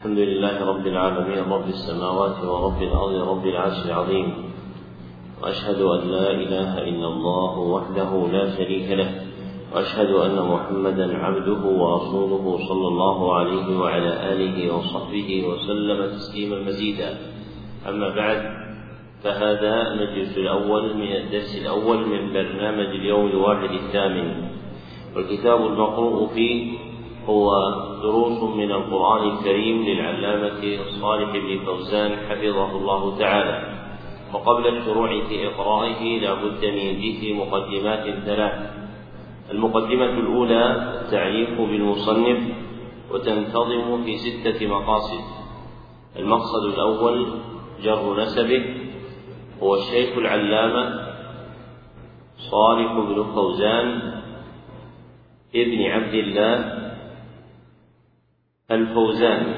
الحمد لله رب العالمين رب السماوات ورب الأرض رب العرش العظيم. وأشهد أن لا إله إلا الله وحده لا شريك له. وأشهد أن محمدا عبده ورسوله صلى الله عليه وعلى آله وصحبه وسلم تسليما مزيدا. أما بعد فهذا المجلس الأول من الدرس الأول من برنامج اليوم الواحد الثامن. والكتاب المقروء فيه هو دروس من القرآن الكريم للعلامة صالح بن فوزان حفظه الله تعالى. وقبل الشروع في إقرائه لا بد من ذكر مقدمات ثلاث. المقدمة الأولى التعريف بالمصنف وتنتظم في ستة مقاصد. المقصد الأول جر نسبه هو الشيخ العلامة صالح بن فوزان ابن عبد الله الفوزان.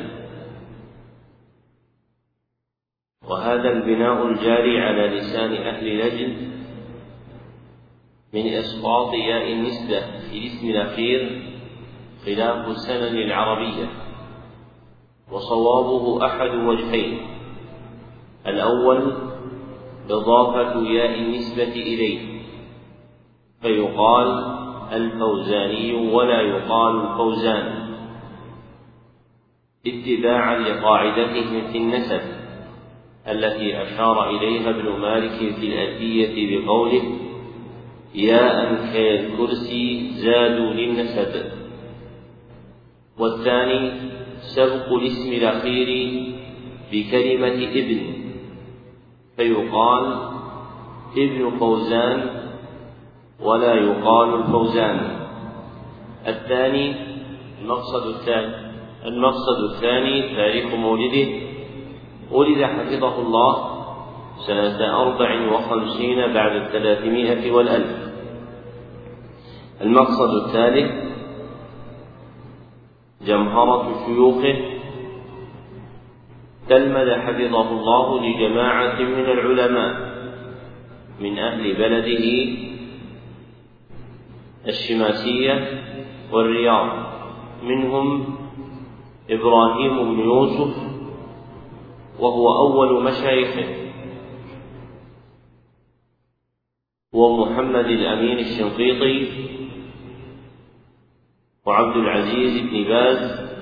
وهذا البناء الجاري على لسان أهل نجد من إسقاط ياء النسبة في الاسم الأخير خلاف السنن العربية وصوابه أحد وجهين. الأول إضافة ياء النسبة إليه فيقال الفوزاني ولا يقال الفوزان. اتباعا لقاعدتهم في النسب التي أشار إليها ابن مالك في الألفية بقوله ياء كالكرسي زادوا للنسب. والثاني سبق الاسم الأخير بكلمة ابن فيقال ابن فوزان ولا يقال الفوزان الثاني المقصد الثاني المقصد الثاني تاريخ مولده. ولد حفظه الله سنة أربع وخمسين بعد الثلاثمائة والألف. المقصد الثالث جمهرة شيوخه تلمذ حفظه الله لجماعة من العلماء من أهل بلده الشماسية والرياض. منهم إبراهيم بن يوسف وهو أول مشايخه ومحمد الأمين الشنقيطي وعبد العزيز بن باز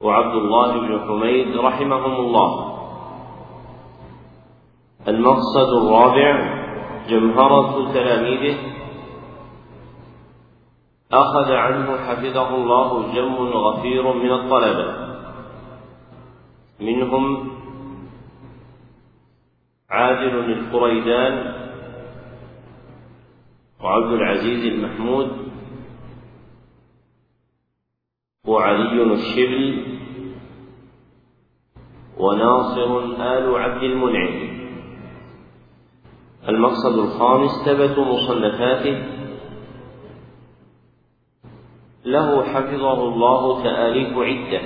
وعبد الله بن حميد رحمهم الله. المقصد الرابع جمهرة تلاميذه أخذ عنه حفظه الله جم غفير من الطلبة منهم عادل الفريدان وعبد العزيز المحمود وعلي الشبل وناصر آل عبد المنعم. المقصد الخامس ثبت مصنفاته له حفظه الله تآليف عدة.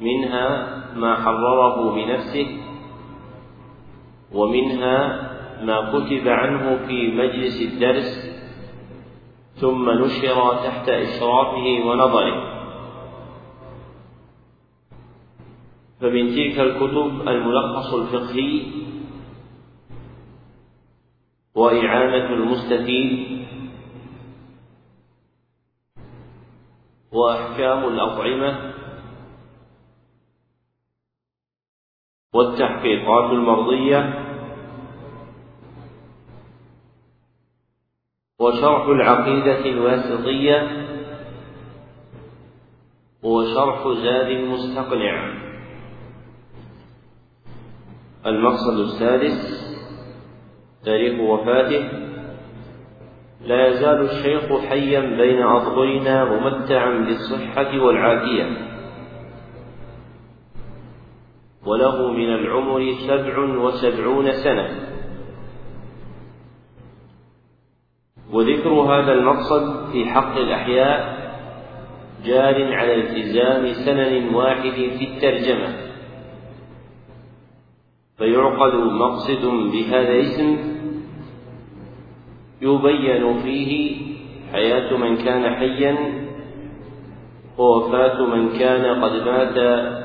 منها ما حرره بنفسه ومنها ما كتب عنه في مجلس الدرس ثم نشر تحت إشرافه ونظره. فمن تلك الكتب الملخص الفقهي وإعانة المستفيد وأحكام الأطعمة والتحقيقات المرضية وشرح العقيدة الواسطية وشرح زاد المستقنع. المقصد السادس تاريخ وفاته. لا يزال الشيخ حيا بين أظهرنا ممتعا بالصحة والعافية. وله من العمر سبع وسبعون سنة. وذكر هذا المقصد في حق الأحياء جار على التزام سنن واحد في الترجمة. فيعقد مقصد بهذا الاسم يبين فيه حياة من كان حيا ووفاة من كان قد مات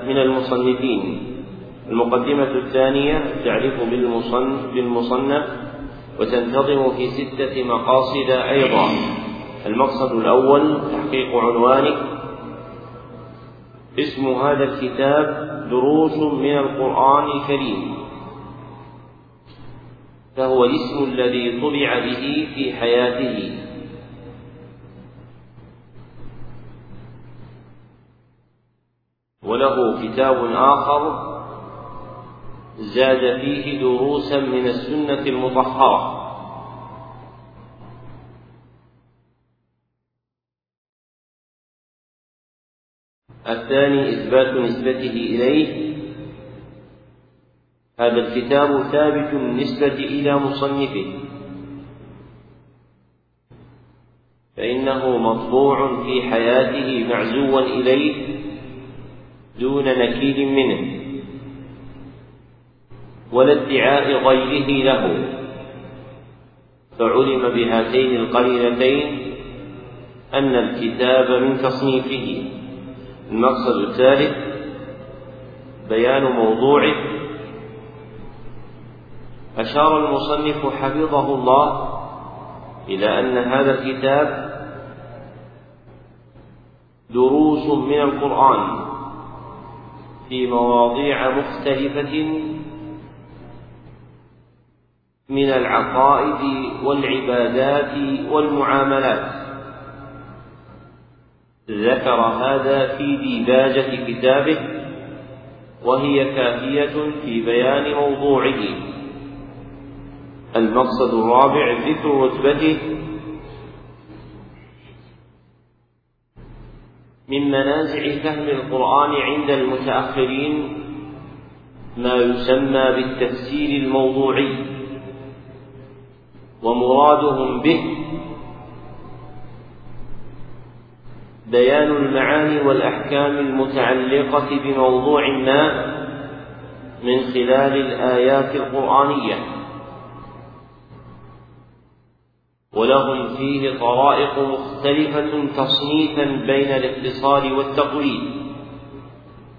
من المصنفين. المقدمة الثانية تعرف بالمصنف وتنتظم في ستة مقاصد أيضا. المقصد الأول تحقيق عنوانه اسم هذا الكتاب دروس من القرآن الكريم. فهو الاسم الذي طبع به في حياته. وله كتاب آخر زاد فيه دروسا من السنة المطهرة. الثاني إثبات نسبته إليه هذا الكتاب ثابت بالنسبة إلى مصنفه. فإنه مطبوع في حياته معزوا إليه دون نكيل منه. ولا ادعاء غيره له. فعلم بهاتين القرينتين أن الكتاب من تصنيفه. المقصد الثالث بيان موضوعه أشار المصنف حفظه الله إلى أن هذا الكتاب دروس من القرآن في مواضيع مختلفة من العقائد والعبادات والمعاملات. ذكر هذا في ديباجة كتابه وهي كافية في بيان موضوعه. المقصد الرابع ذكر رتبته من منازع فهم القرآن عند المتأخرين ما يسمى بالتفسير الموضوعي ومرادهم به بيان المعاني والأحكام المتعلقة بموضوع ما من خلال الآيات القرآنية. ولهم فيه طرائق مختلفة تصنيفا بين الاختصار والتقويد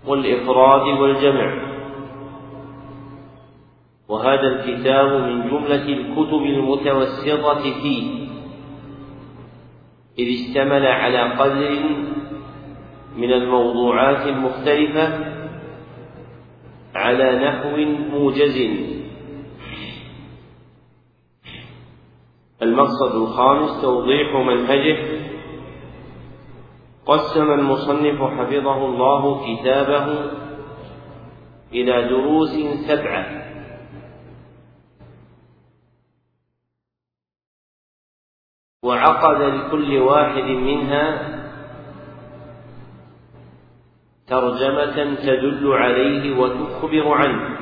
والإفراد والجمع. وهذا الكتاب من جملة الكتب المتوسطة فيه. إذ اشتمل على قدر من الموضوعات المختلفة على نحو موجز. المقصد الخامس توضيح منهجه. قسم المصنف حفظه الله كتابه إلى دروس سبعة. وعقد لكل واحد منها ترجمة تدل عليه وتخبر عنه.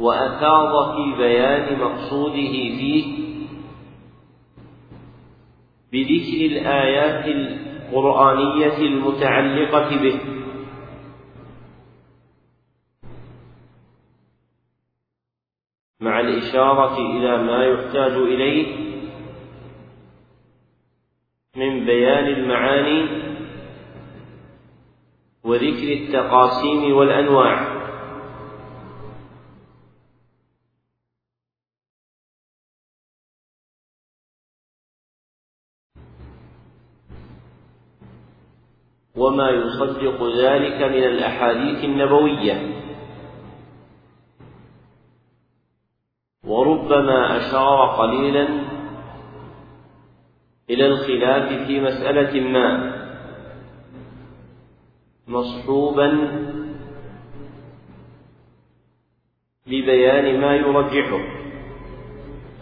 وأفاض في بيان مقصوده فيه بذكر الآيات القرآنية المتعلقة به. مع الإشارة إلى ما يحتاج إليه من بيان المعاني وذكر التقاسيم والأنواع. وما يصدق ذلك من الأحاديث النبوية. وربما أشار قليلا إلى الخلاف في مسألة ما مصحوبا ببيان ما يرجحه.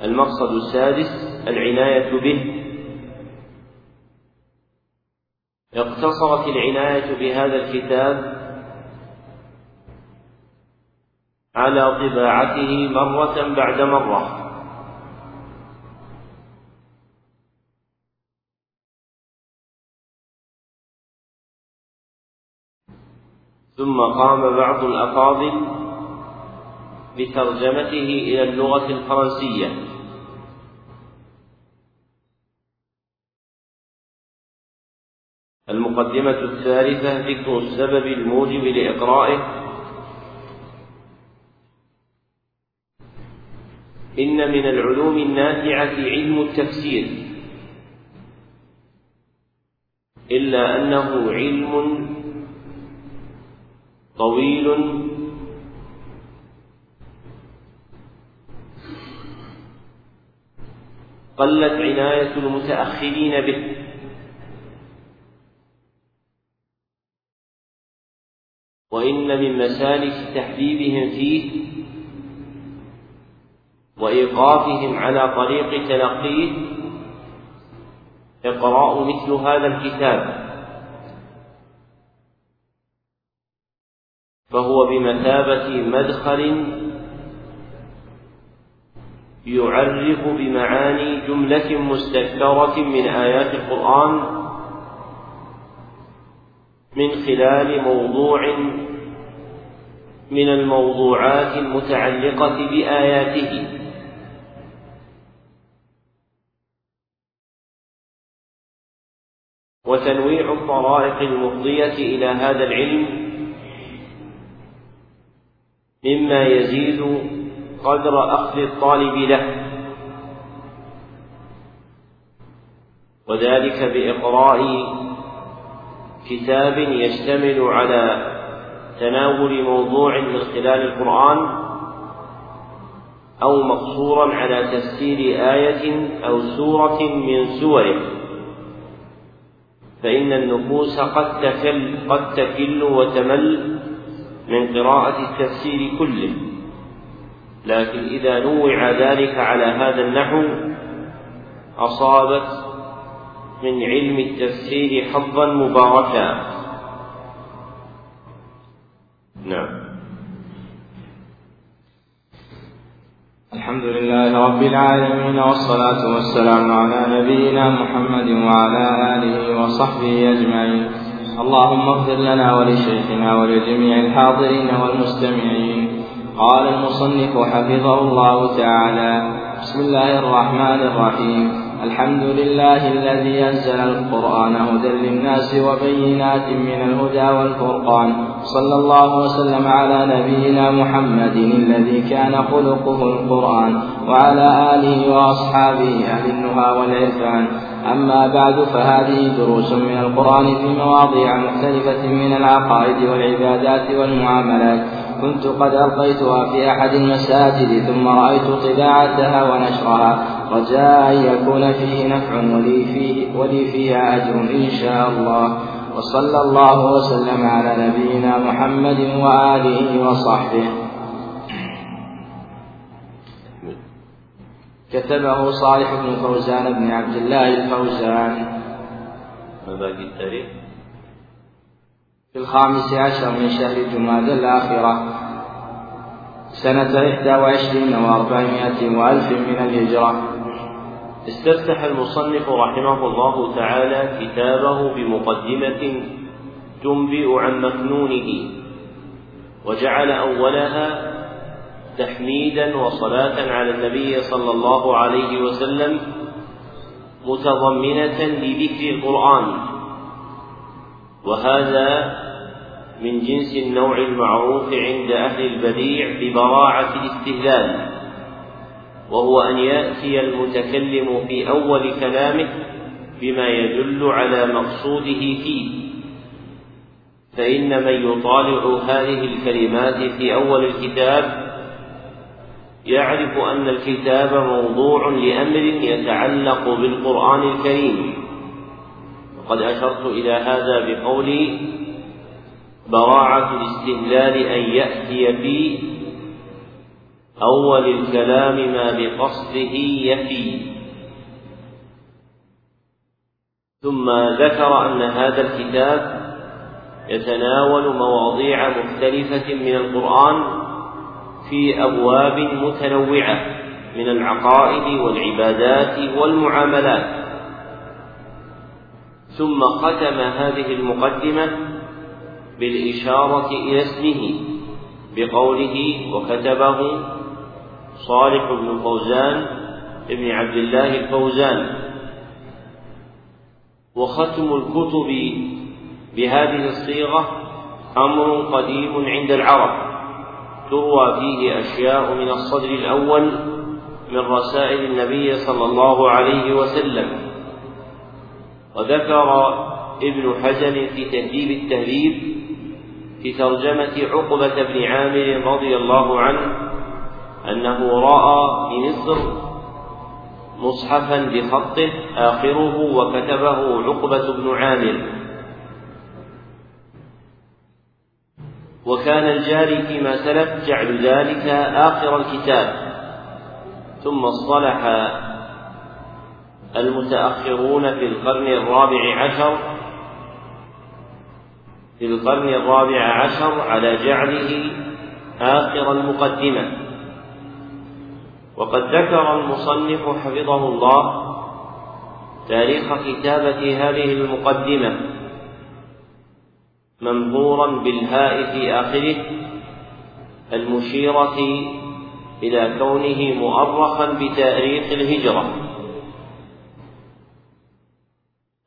المقصد السادس العناية به اقتصرت العناية بهذا الكتاب على طباعته مرة بعد مرة. ثم قام بعض الأفاضل بترجمته إلى اللغة الفرنسية. المقدمة الثالثة ذكر السبب الموجب لإقرائه. إن من العلوم النافعة علم التفسير. إلا أنه علم طويل قلت عناية المتأخرين به. وإن من مسالك تحبيبهم فيه وإيقافهم على طريق تلقيه. إقراء مثل هذا الكتاب. فهو بمثابة مدخل يعرف بمعاني جملة مستكثرة من آيات القرآن من خلال موضوع من الموضوعات المتعلقة بآياته. وتنويع الطرائق المفضية إلى هذا العلم مما يزيد قدر أخذ الطالب له. وذلك بإقراء كتاب يشتمل على تناول موضوع من خلال القرآن أو مقصورا على تفسير آية أو سورة من سوره. فإن النفوس قد تكل قد تكل وتمل من قراءة التفسير كله. لكن إذا نوع ذلك على هذا النحو أصابت من علم التفسير حظا مباركا. نعم. الحمد لله رب العالمين والصلاة والسلام على نبينا محمد وعلى آله وصحبه أجمعين. اللهم اغفر لنا ولشيخنا ولجميع الحاضرين والمستمعين. قال المصنف حفظه الله تعالى. بسم الله الرحمن الرحيم. الحمد لله الذي أنزل القرآن هدى للناس وبينات من الهدى والفرقان. صلى الله وسلم على نبينا محمد الذي كان خلقه القرآن وعلى آله وأصحابه أهل النهى والعرفان. أما بعد فهذه دروس من القرآن في مواضيع مختلفة من العقائد والعبادات والمعاملات. كنت قد ألقيتها في أحد المساجد ثم رأيت طباعتها ونشرها. رجاء أن يكون فيه نفع ولي, فيه ولي فيها أجر إن شاء الله. وصلى الله وسلم على نبينا محمد وآله وصحبه. كتبه صالح بن فوزان بن عبد الله الفوزان. باقي التاريخ؟ في الخامس عشر من شهر جماد الآخرة. سنة إحدى وعشرين وأربعمائة وألف من الهجرة. استفتح المصنف رحمه الله تعالى كتابه بمقدمة تنبئ عن مكنونه وجعل أولها تحميدا وصلاة على النبي صلى الله عليه وسلم متضمنة لذكر القرآن. وهذا من جنس النوع المعروف عند أهل البديع ببراعة الاستهلال. وهو أن يأتي المتكلم في أول كلامه بما يدل على مقصوده فيه. فإن من يطالع هذه الكلمات في أول الكتاب يعرف أن الكتاب موضوع لأمر يتعلق بالقرآن الكريم. وقد أشرت إلى هذا بقولي براعة الاستهلال أن يأتي في أول الكلام ما بقصده يفي. ثم ذكر أن هذا الكتاب يتناول مواضيع مختلفة من القرآن في أبواب متنوعة من العقائد والعبادات والمعاملات. ثم ختم هذه المقدمة بالإشارة إلى اسمه بقوله وكتبه صالح بن فوزان ابن عبد الله الفوزان. وختم الكتب بهذه الصيغة أمر قديم عند العرب تروى فيه أشياء من الصدر الأول من رسائل النبي صلى الله عليه وسلم. وذكر ابن حزم في تهذيب التهذيب في ترجمة عقبة بن عامر رضي الله عنه أنه رأى في مصر مصحفا بخطه آخره وكتبه عقبة بن عامر. وكان الجاري فيما سلف جعل ذلك آخر الكتاب. ثم اصطلح المتأخرون في القرن الرابع عشر في القرن الرابع عشر على جعله آخر المقدمة. وقد ذكر المصنف حفظه الله تاريخ كتابة هذه المقدمة منظورا بالهاء في آخره المشيرة إلى كونه مؤرخا بتاريخ الهجرة.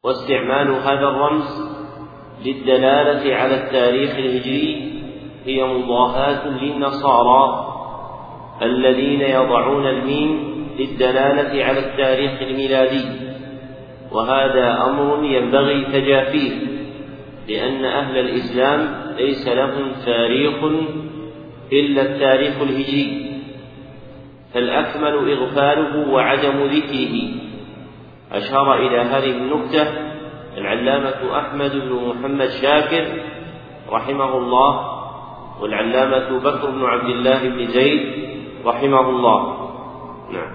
واستعمال هذا الرمز للدلالة على التاريخ الهجري هي مضاهاة للنصارى الذين يضعون الميم للدلالة على التاريخ الميلادي. وهذا أمر ينبغي تجافيه لأن أهل الإسلام ليس لهم تاريخ إلا التاريخ الهجري. فالأكمل إغفاله وعدم ذكره. أشار إلى هذه النكتة العلامة أحمد بن محمد شاكر رحمه الله والعلامة بكر بن عبد الله بن زيد رحمه الله نعم.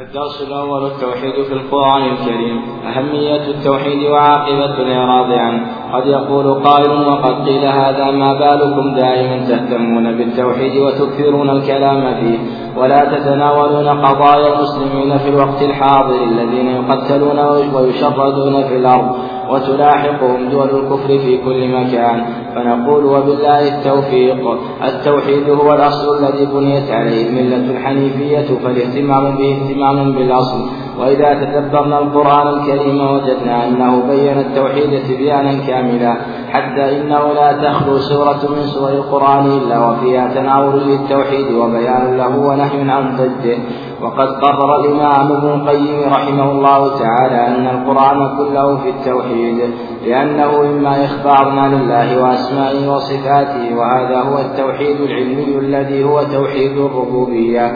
الدرس الأول التوحيد في القرآن الكريم. أهمية التوحيد وعاقبة الإعراض عنه. قد يقول قائل وقد قيل هذا ما بالكم دائما تهتمون بالتوحيد وتكثرون الكلام فيه. ولا تتناولون قضايا المسلمين في الوقت الحاضر الذين يقتلون ويشردون في الأرض. وتلاحقهم دول الكفر في كل مكان. فنقول وبالله التوفيق. التوحيد هو الأصل الذي بنيت عليه الملة الحنيفية فالاهتمام به اهتمام بالأصل. وإذا تدبرنا القرآن الكريم وجدنا أنه بين التوحيد تبيانا كاملا حتى إنه لا تخلو سورة من سور القرآن إلا وفيها تناول للتوحيد وبيان له ونهي عن ضده. وقد قرر الإمام ابن القيم رحمه الله تعالى أن القرآن كله في التوحيد لأنه إما إخبار عن الله وأسمائه وصفاته وهذا هو التوحيد العلمي الذي هو توحيد الربوبية.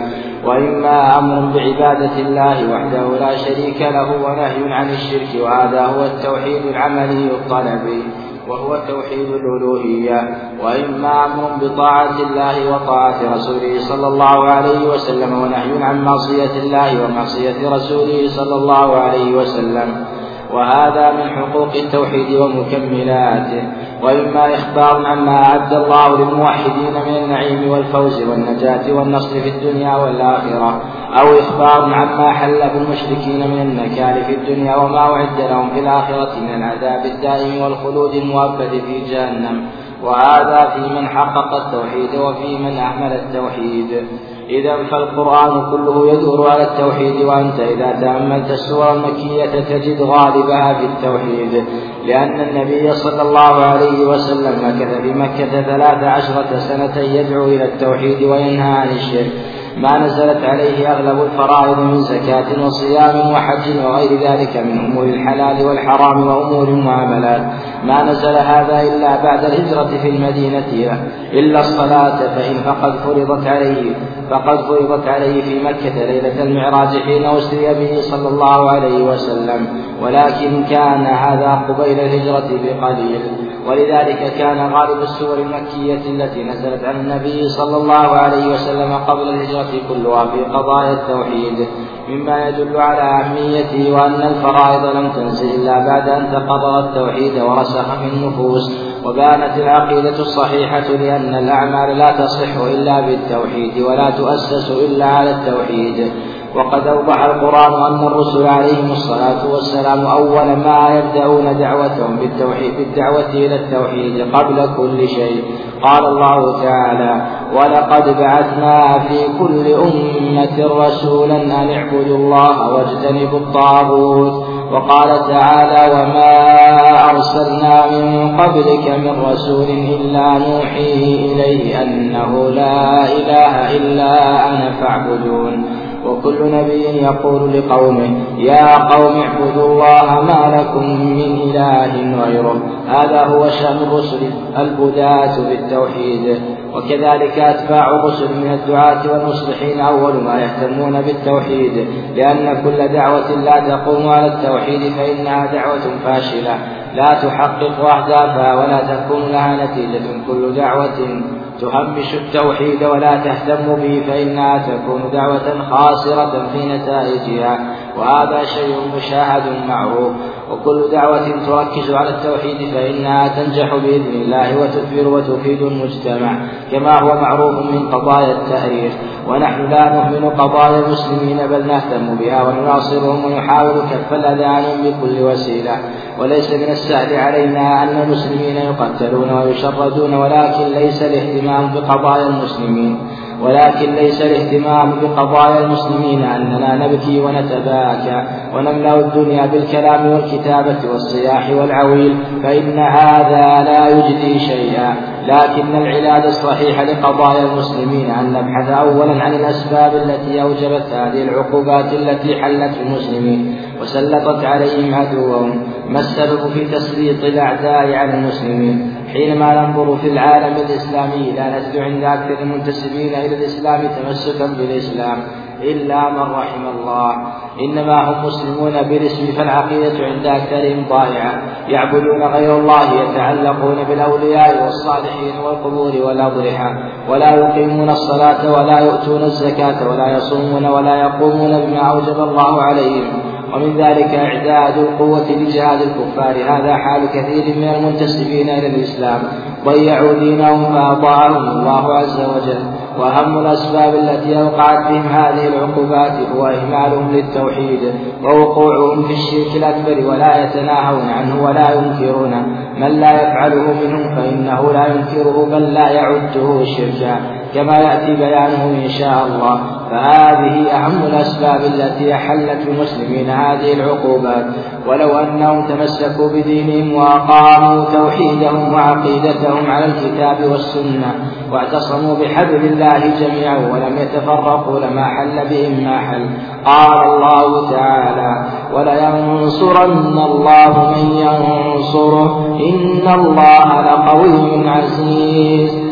وإما أمر بعبادة الله وحده لا شريك له ونهي عن الشرك وهذا هو التوحيد العملي الطلبي وهو توحيد الألوهية. وإما أمر بطاعة الله وطاعة رسوله صلى الله عليه وسلم ونهي عن معصية الله ومعصية رسوله صلى الله عليه وسلم. وهذا من حقوق التوحيد ومكملاته. وإما إخبار عما أعد الله للموحدين من النعيم والفوز والنجاة والنصر في الدنيا والآخرة أو إخبار عما حل بالمشركين من النكال في الدنيا وما أعد لهم في الآخرة من العذاب الدائم والخلود المؤبد في جهنم. وهذا في من حقق التوحيد وفي من أهمل التوحيد. إذا فالقرآن كله يدور على التوحيد وأنت إذا تأملت السور المكية تجد غالبها في التوحيد لأن النبي صلى الله عليه وسلم مكث في مكة ثلاث عشرة سنة يدعو إلى التوحيد وينهى عن الشرك. ما نزلت عليه أغلب الفرائض من زكاة وصيام وحج وغير ذلك من أمور الحلال والحرام وأمور المعاملات. ما نزل هذا إلا بعد الهجرة في المدينة إلا الصلاة فإن فقد فرضت عليه فقد فرضت عليه في مكة ليلة المعراج حين أسري به صلى الله عليه وسلم. ولكن كان هذا قبيل الهجرة بقليل. ولذلك كان غالب السور المكية التي نزلت عن النبي صلى الله عليه وسلم قبل الهجرة كلها في قضايا التوحيد. مما يدل على أهميته وأن الفرائض لم تنزل إلا بعد أن تقرر التوحيد ورسخ في النفوس وبانت العقيدة الصحيحة لأن الأعمال لا تصح إلا بالتوحيد ولا تؤسس إلا على التوحيد. وقد أوضح القرآن أن الرسل عليهم الصلاة والسلام أول ما يبدأون دعوتهم بالتوحيد بالدعوة إلى التوحيد قبل كل شيء. قال الله تعالى ولقد بعثنا في كل أمة رسولا أن اعبدوا الله واجتنبوا الطاغوت وقال تعالى وما أرسلنا من قبلك من رسول إلا نوحي إليه أنه لا إله إلا أنا فاعبدون وكل نبي يقول لقومه يا قوم اعبدوا الله ما لكم من إله غيره هذا هو شأن الرسل البداة بالتوحيد. وكذلك أتباع الرسل من الدعاة والمصلحين أول ما يهتمون بالتوحيد لأن كل دعوة لا تقوم على التوحيد فإنها دعوة فاشلة لا تحقق أهدافها ولا تكون لها نتيجة كل دعوة تهمش التوحيد ولا تهتم به فإنها تكون دعوة خاسرة في نتائجها. وهذا شيء مشاهد معروف وكل دعوة تركز على التوحيد فإنها تنجح بإذن الله وتثمر وتفيد المجتمع كما هو معروف من قضايا التاريخ. ونحن لا نهمل قضايا المسلمين بل نهتم بها ونناصرهم ونحاول كف الأذى عنهم بكل وسيلة. وليس من السهل علينا أن المسلمين يقتلون ويشردون ولكن ليس الاهتمام بقضايا المسلمين. ولكن ليس الاهتمام بقضايا المسلمين أننا نبكي ونتباكى ونملأ الدنيا بالكلام والكتابة والصياح والعويل فإن هذا لا يجدي شيئا. لكن العلاج الصحيح لقضايا المسلمين أن نبحث أولا عن الأسباب التي أوجبت هذه العقوبات التي حلت المسلمين وسلطت عليهم عدوهم ما السبب في تسليط الأعداء على المسلمين؟ حينما ننظر في العالم الإسلامي لا نجد عند أكثر المنتسبين إلى الإسلام تمسكا بالإسلام إلا من رحم الله. إنما هم مسلمون بالاسم فالعقيدة عند أكثرهم ضائعة. يعبدون غير الله يتعلقون بالأولياء والصالحين والقبور والأضرحة. ولا يقيمون الصلاة ولا يؤتون الزكاة ولا يصومون ولا يقومون بما أوجب الله عليهم. ومن ذلك إعداد القوة لجهاد الكفار. هذا حال كثير من المنتسبين إلى الإسلام. ضيعوا دينهم فأطاعهم الله عز وجل. وأهم الأسباب التي أوقعت بهم هذه العقوبات هو إهمالهم للتوحيد ووقوعهم في الشرك الأكبر ولا يتناهون عنه ولا ينكرونه من لا يفعله منهم فإنه لا ينكره بل لا يعده شركا. كما يأتي بيانه إن شاء الله. فهذه أهم الأسباب التي أحلت المسلمين هذه العقوبات. ولو أنهم تمسكوا بدينهم وأقاموا توحيدهم وعقيدتهم على الكتاب والسنة واعتصموا بحبل الله جميعا ولم يتفرقوا لما حل بهم ما حل. قال الله تعالى ولينصرن الله من ينصره إن الله لقوي عزيز.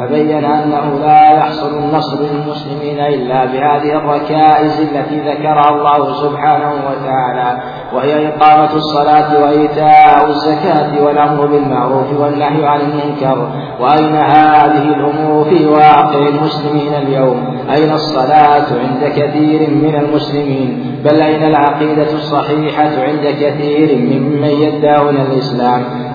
فبين أنه لا يحصل النصر للمسلمين إلا بهذه الركائز التي ذكرها الله سبحانه وتعالى وهي إقامة الصلاة وإيتاء الزكاة والأمر بالمعروف والنهي عن المنكر وأين هذه الأمور في واقع المسلمين اليوم؟ أين الصلاة عند كثير من المسلمين؟ بل أين العقيدة الصحيحة عند كثير ممن يدعون الإسلام؟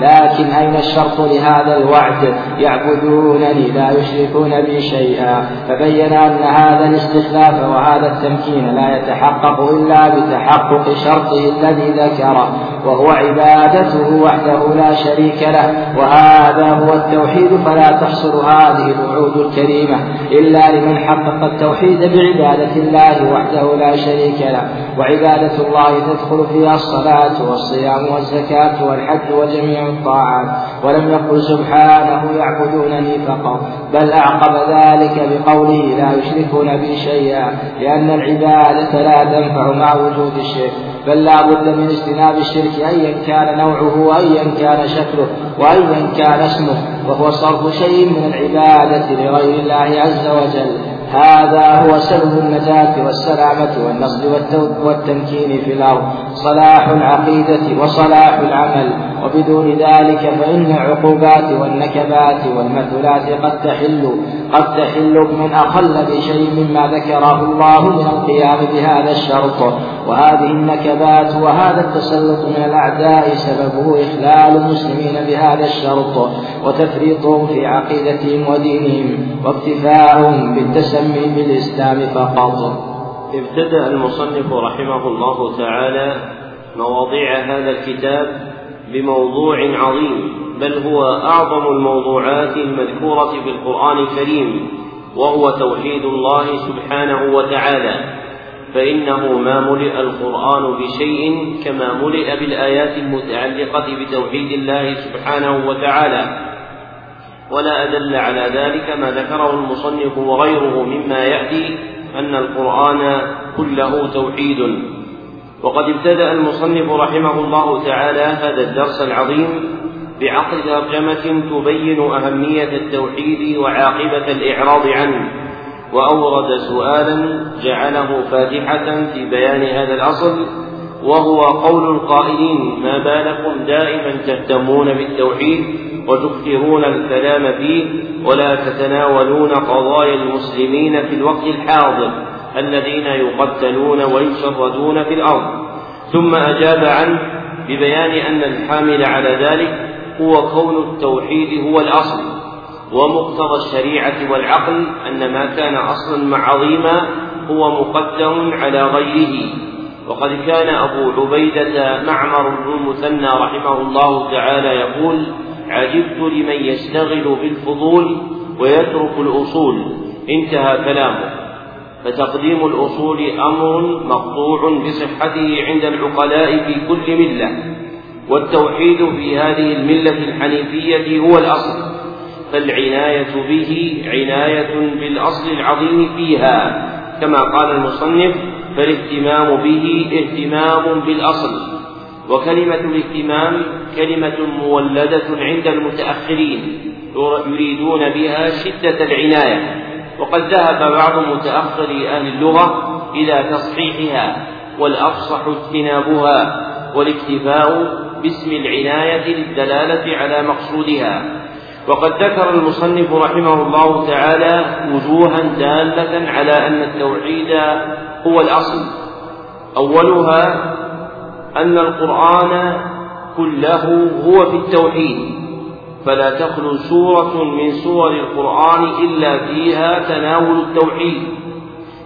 لكن أين الشرط لهذا الوعد؟ يعبدونني لا يشركون بي شيئا. فبين أن هذا الاستخلاف وهذا التمكين لا يتحقق إلا بتحقق شرطه الذي ذكره وهو عبادته وحده لا شريك له. وهذا هو التوحيد فلا تحصل هذه الوعود الكريمة إلا لمن حقق التوحيد بعبادة الله وحده لا شريك له. وعبادة الله تدخل فيها الصلاة والصيام والزكاة والحج وجميع الطاعات ولم يقل سبحانه يعبدونني فقط بل أعقب ذلك بقوله لا يشركون بي شيئا لأن العبادة لا تنفع مع وجود الشرك بل لا بد من اجتناب الشرك أيا كان نوعه وأيا كان شكله وأيا كان اسمه وهو صرف شيء من العبادة لغير الله عز وجل. هذا هو سبب النجاة والسلامة والنصر والتمكين في الأرض. صلاح العقيدة وصلاح العمل. وبدون ذلك فإن العقوبات والنكبات والمثلات قد تحل. قد تحل من أقل بشيء مما ذكره الله من القيام بهذا الشرط. وهذه النكبات وهذا التسلط من الأعداء سببه إخلال المسلمين بهذا الشرط وتفريطهم في عقيدتهم ودينهم واكتفاءهم بالتسمي بالإسلام فقط. ابتدأ المصنف رحمه الله تعالى مواضيع هذا الكتاب بموضوع عظيم. بل هو أعظم الموضوعات المذكورة في القرآن الكريم وهو توحيد الله سبحانه وتعالى. فإنه ما ملئ القرآن بشيء كما ملئ بالآيات المتعلقة بتوحيد الله سبحانه وتعالى. ولا أدل على ذلك ما ذكره المصنف وغيره مما يأتي أن القرآن كله توحيد. وقد ابتدأ المصنف رحمه الله تعالى هذا الدرس العظيم بعقد ترجمة تبين أهمية التوحيد وعاقبة الإعراض عنه وأورد سؤالا جعله فاتحة في بيان هذا الأصل وهو قول القائلين ما بالكم دائما تهتمون بالتوحيد وتكثرون الكلام فيه ولا تتناولون قضايا المسلمين في الوقت الحاضر الذين يقتلون ويشردون في الأرض ثم أجاب عنه ببيان أن الحامل على ذلك هو كون التوحيد هو الأصل ومقتضى الشريعة والعقل أن ما كان أصلا عظيما هو مقدم على غيره. وقد كان أبو عبيدة معمر بن المثنى رحمه الله تعالى يقول عجبت لمن يشتغل بالفضول ويترك الأصول انتهى كلامه. فتقديم الأصول أمر مقطوع بصحته عند العقلاء في كل ملة. والتوحيد في هذه الملة الحنيفية هو الأصل فالعناية به عناية بالأصل العظيم فيها كما قال المصنف فالاهتمام به اهتمام بالأصل وكلمة الاهتمام كلمة مولدة عند المتأخرين يريدون بها شدة العناية وقد ذهب بعض متأخري أهل اللغة إلى تصحيحها والأفصح اجتنابها والاكتفاء باسم العناية للدلالة على مقصودها. وقد ذكر المصنف رحمه الله تعالى وجوها دالة على أن التوحيد هو الأصل. أولها أن القرآن كله هو في التوحيد. فلا تخلو سورة من سور القرآن إلا فيها تناول التوحيد.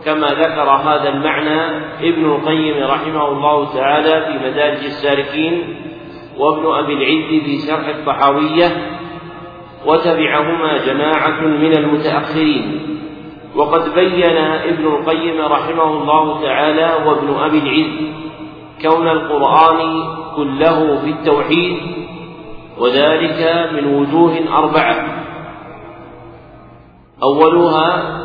كما ذكر هذا المعنى ابن القيم رحمه الله تعالى في مدارج السالكين وابن أبي العز في شرح الطحاوية وتبعهما جماعة من المتأخرين. وقد بين ابن القيم رحمه الله تعالى وابن أبي العز كون القرآن كله في التوحيد وذلك من وجوه أربعة. أولها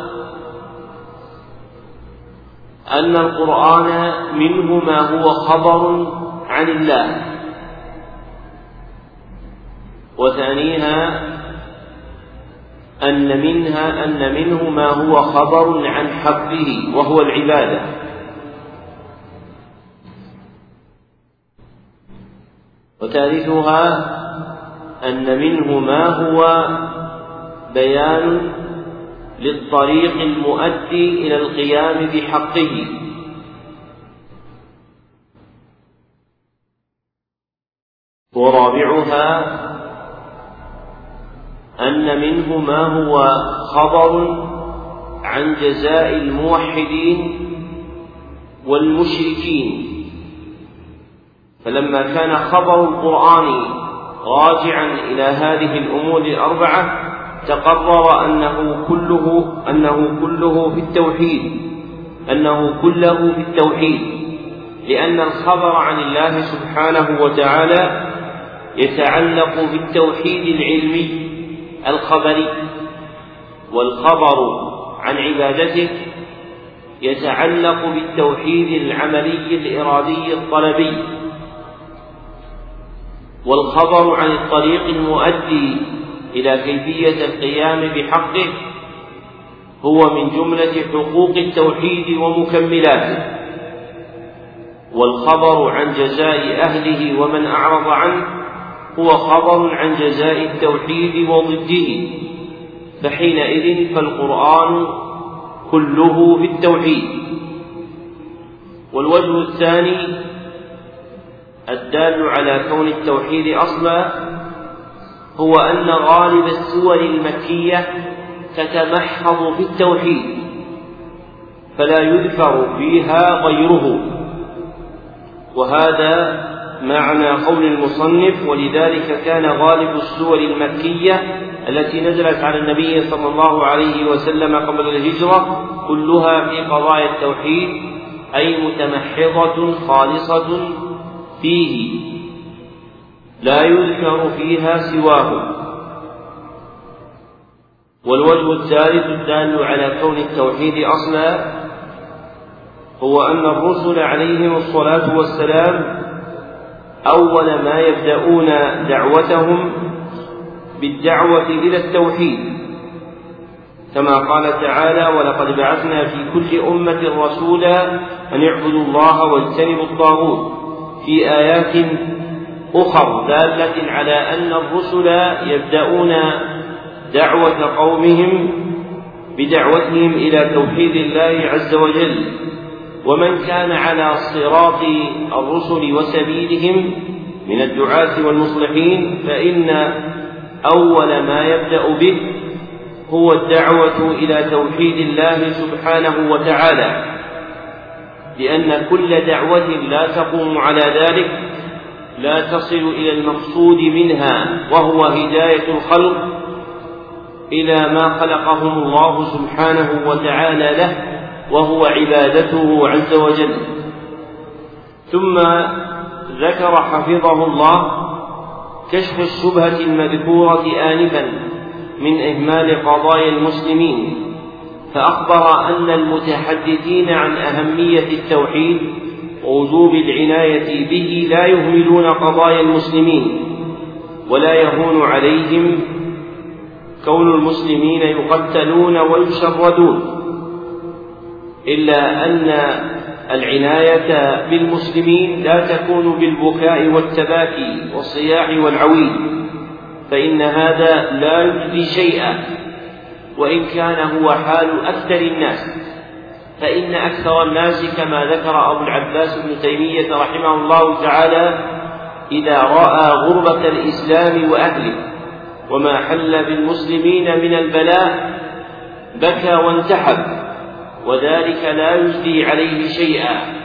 أن القرآن منه ما هو خبر عن الله. وثانيها أن منها أن منه ما هو خبر عن حقه وهو العبادة. وثالثها أن منه ما هو بيان للطريق المؤدي إلى القيام بحقه. ورابعها أن منه ما هو خبر عن جزاء الموحدين والمشركين. فلما كان خبر القرآن راجعا إلى هذه الأمور الأربعة تقرر أنه كله أنه كله في التوحيد أنه كله في التوحيد. لأن الخبر عن الله سبحانه وتعالى يتعلق بالتوحيد العلمي. الخبري والخبر عن عبادته يتعلق بالتوحيد العملي الإرادي الطلبي والخبر عن الطريق المؤدي إلى كيفية القيام بحقه هو من جملة حقوق التوحيد ومكملاته والخبر عن جزاء أهله ومن أعرض عنه هو خبر عن جزاء التوحيد وضده. فحينئذ فالقرآن كله في التوحيد والوجه الثاني الدال على كون التوحيد أصلا هو أن غالب السور المكية تتمحض في التوحيد فلا يذكر فيها غيره. وهذا معنى قول المصنف ولذلك كان غالب السور المكية التي نزلت على النبي صلى الله عليه وسلم قبل الهجرة كلها في قضايا التوحيد أي متمحضة خالصة فيه لا يذكر فيها سواه. والوجه الثالث الدال على كون التوحيد أصلا هو أن الرسل عليهم الصلاة والسلام أول ما يبدأون دعوتهم بالدعوة إلى التوحيد. كما قال تعالى ولقد بعثنا في كل أمة رسولا أن اعبدوا الله واجتنبوا الطاغوت. في آيات أخر دالة على أن الرسل يبدأون دعوة قومهم بدعوتهم إلى توحيد الله عز وجل. ومن كان على صراط الرسل وسبيلهم من الدعاة والمصلحين فإن أول ما يبدأ به هو الدعوة إلى توحيد الله سبحانه وتعالى لأن كل دعوة لا تقوم على ذلك لا تصل إلى المقصود منها وهو هداية الخلق إلى ما خلقهم الله سبحانه وتعالى له. وهو عبادته عز وجل. ثم ذكر حفظه الله كشف الشبهة المذكورة آنفا من إهمال قضايا المسلمين فأخبر أن المتحدثين عن أهمية التوحيد ووجوب العناية به لا يهملون قضايا المسلمين ولا يهون عليهم كون المسلمين يقتلون ويشردون. إلا أن العناية بالمسلمين لا تكون بالبكاء والتباكي والصياح والعويل فإن هذا لا يجدي شيئا. وإن كان هو حال أكثر الناس فإن أكثر الناس كما ذكر أبو العباس بن تيمية رحمه الله تعالى إذا رأى غربة الإسلام وأهله وما حل بالمسلمين من البلاء بكى وانتحب. وذلك لا يجدي عليه شيئا.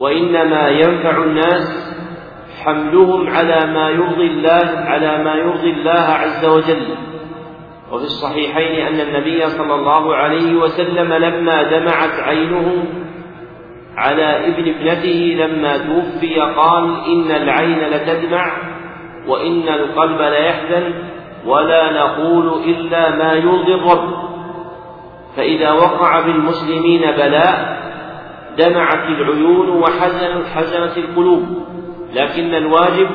وإنما ينفع الناس حملهم على ما يرضي الله على ما يرضي الله عز وجل. وفي الصحيحين أن النبي صلى الله عليه وسلم لما دمعت عينه على ابن ابنته لما توفي قال إن العين لتدمع وإن القلب ليحزن. ولا نقول إلا ما يرضي الرب فإذا وقع بالمسلمين بلاء دمعت العيون وحزنت حزنت القلوب. لكن الواجب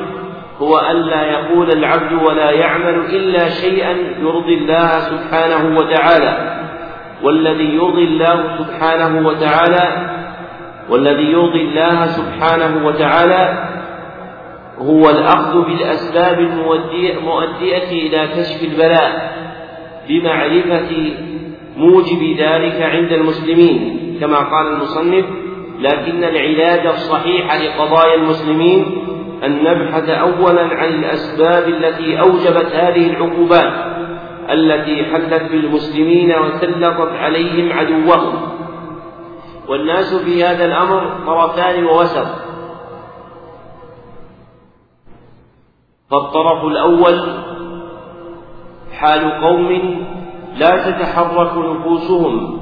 هو ألا يقول العبد ولا يعمل إلا شيئا يرضي الله سبحانه وتعالى. والذي يرضي الله سبحانه وتعالى والذي يرضي الله سبحانه وتعالى هو الأخذ بالأسباب المؤدية إلى كشف البلاء بمعرفة موجب ذلك عند المسلمين كما قال المصنف لكن العلاج الصحيح لقضايا المسلمين أن نبحث أولا عن الأسباب التي أوجبت هذه العقوبات التي حلت بالمسلمين وسلطت عليهم عدوهم. والناس في هذا الأمر طرفان ووسط. فالطرف الأول حال قوم لا تتحرك نفوسهم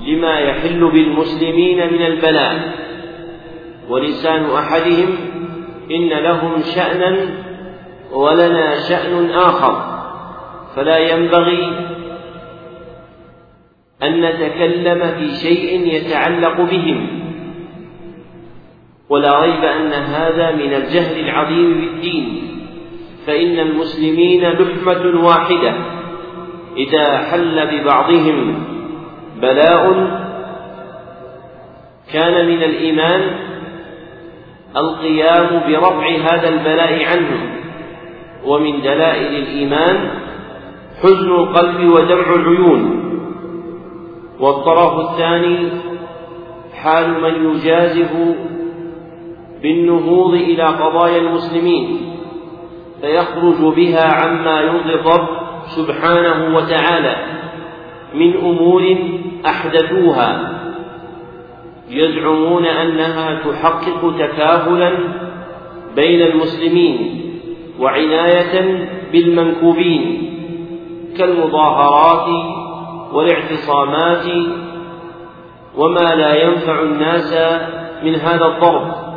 لما يحل بالمسلمين من البلاء ولسان أحدهم إن لهم شأنا ولنا شأن آخر. فلا ينبغي أن نتكلم في شيء يتعلق بهم. ولا ريب أن هذا من الجهل العظيم بالدين. فإن المسلمين لحمة واحدة. إذا حل ببعضهم بلاء كان من الإيمان القيام برفع هذا البلاء عنهم. ومن دلائل الإيمان حزن القلب ودمع العيون. والطرف الثاني حال من يجازف بالنهوض إلى قضايا المسلمين. فيخرج بها عما يرضي الرب سبحانه وتعالى من أمور أحدثوها. يزعمون أنها تحقق تكافلا بين المسلمين وعناية بالمنكوبين كالمظاهرات والاعتصامات وما لا ينفع الناس من هذا الضرب.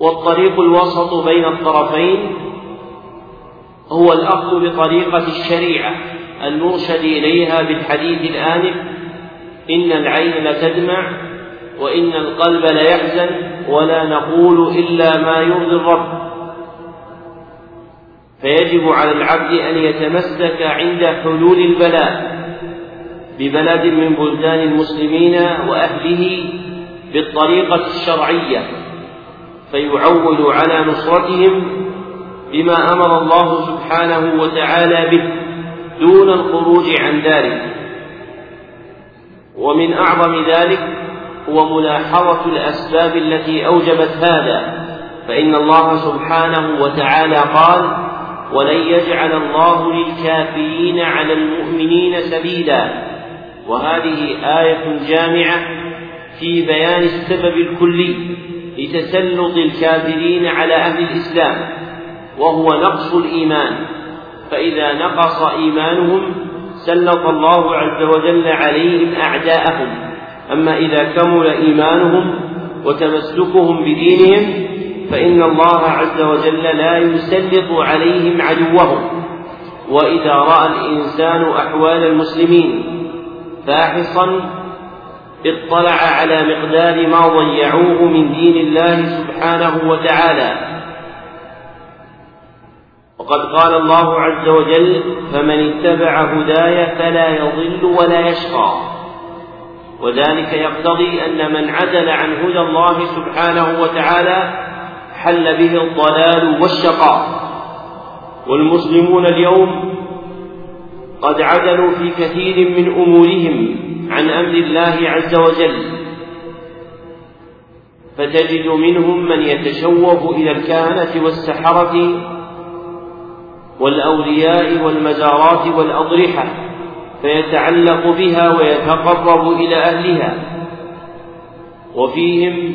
والطريق الوسط بين الطرفين هو الأخذ بطريقة الشريعة المرشد إليها بالحديث الآنف إن العين لتدمع وإن القلب ليحزن ولا نقول إلا ما يرضي الرب. فيجب على العبد أن يتمسك عند حلول البلاء ببلد من بلدان المسلمين وأهله بالطريقة الشرعية. فيعول على نصرتهم بما أمر الله سبحانه وتعالى به دون الخروج عن ذلك ومن أعظم ذلك هو ملاحظة الأسباب التي أوجبت هذا فإن الله سبحانه وتعالى قال ولن يجعل الله للكافرين على المؤمنين سبيلا وهذه آية جامعة في بيان السبب الكلي. لتسلط الكافرين على أهل الإسلام وهو نقص الإيمان. فإذا نقص إيمانهم سلط الله عز وجل عليهم أعداءهم. أما إذا كمل إيمانهم وتمسكهم بدينهم فإن الله عز وجل لا يسلط عليهم عدوهم. وإذا رأى الإنسان أحوال المسلمين فاحصا اطلع على مقدار ما ضيعوه من دين الله سبحانه وتعالى. وقد قال الله عز وجل فمن اتبع هداي فلا يضل ولا يشقى وذلك يقتضي أن من عدل عن هدى الله سبحانه وتعالى حل به الضلال والشقاء. والمسلمون اليوم قد عدلوا في كثير من أمورهم. عن أمر الله عز وجل فتجد منهم من يتشوف إلى الكهنة والسحرة والأولياء والمزارات والأضرحة فيتعلق بها ويتقرب إلى أهلها وفيهم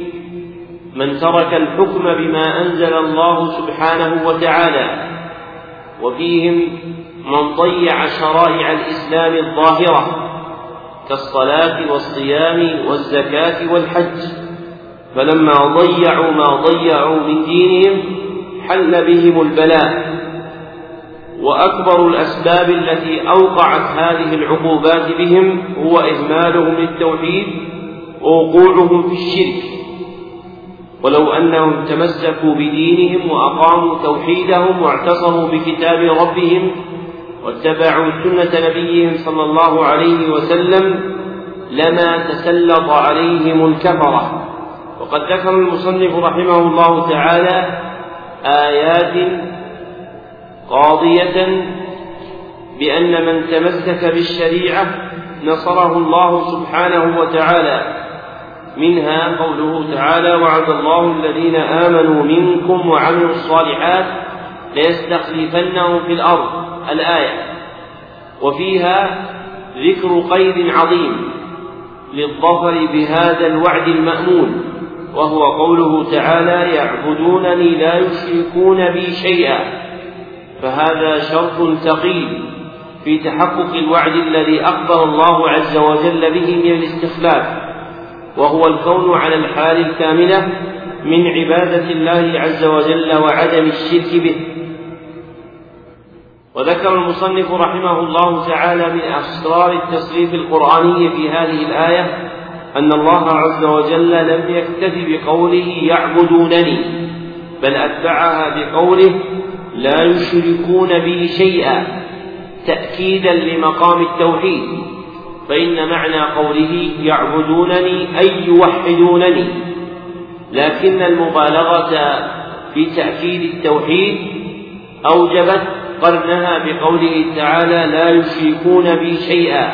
من ترك الحكم بما أنزل الله سبحانه وتعالى وفيهم من ضيع شرائع الإسلام الظاهرة. كالصلاة والصيام والزكاة والحج. فلما ضيعوا ما ضيعوا من دينهم حل بهم البلاء. وأكبر الأسباب التي أوقعت هذه العقوبات بهم هو إهمالهم للتوحيد ووقوعهم في الشرك. ولو أنهم تمسكوا بدينهم وأقاموا توحيدهم واعتصموا بكتاب ربهم واتبعوا سنة نبيهم صلى الله عليه وسلم لما تسلط عليهم الكفرة. وقد ذكر المصنف رحمه الله تعالى آيات قاضية بأن من تمسك بالشريعة نصره الله سبحانه وتعالى. منها قوله تعالى وعد الله الذين آمنوا منكم وعملوا الصالحات ليستخلفنهم في الأرض الآية. وفيها ذكر قيد عظيم للظفر بهذا الوعد المأمون وهو قوله تعالى يعبدونني لا يشركون بي شيئا فهذا شرط ثقيل في تحقق الوعد الذي أخبر الله عز وجل به من الاستخلاف وهو الكون على الحال الكاملة من عبادة الله عز وجل وعدم الشرك به. وذكر المصنف رحمه الله تعالى من أسرار التصريف القرآني في هذه الآية أن الله عز وجل لم يكتف بقوله يعبدونني بل أتبعها بقوله لا يشركون بي شيئا تأكيدا لمقام التوحيد فإن معنى قوله يعبدونني أي يوحدونني لكن المبالغة في تأكيد التوحيد أوجبت قرنها بقوله تعالى لا يشركون بي شيئا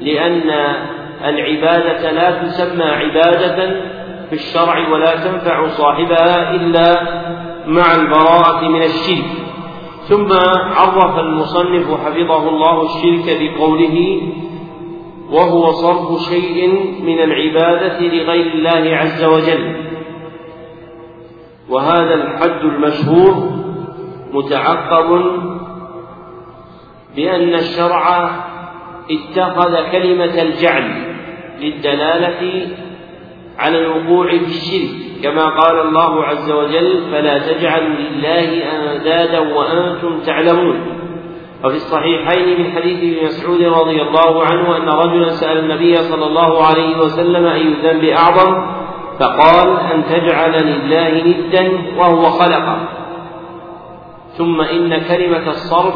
لأن العبادة لا تسمى عبادة في الشرع ولا تنفع صاحبها إلا مع البراءة من الشرك. ثم عرف المصنف حفظه الله الشرك بقوله وهو صرف شيء من العبادة لغير الله عز وجل وهذا الحد المشهور متعقب بأن الشرع اتخذ كلمة الجعل للدلالة على الوقوع في الشرك. كما قال الله عز وجل فلا تجعلوا لله أندادا وأنتم تعلمون وفي الصحيحين من حديث ابن مسعود رضي الله عنه أن رجلا سأل النبي صلى الله عليه وسلم أي الذنب أعظم فقال أن تجعل لله ندا وهو خلقه ثم إن كلمة الصرف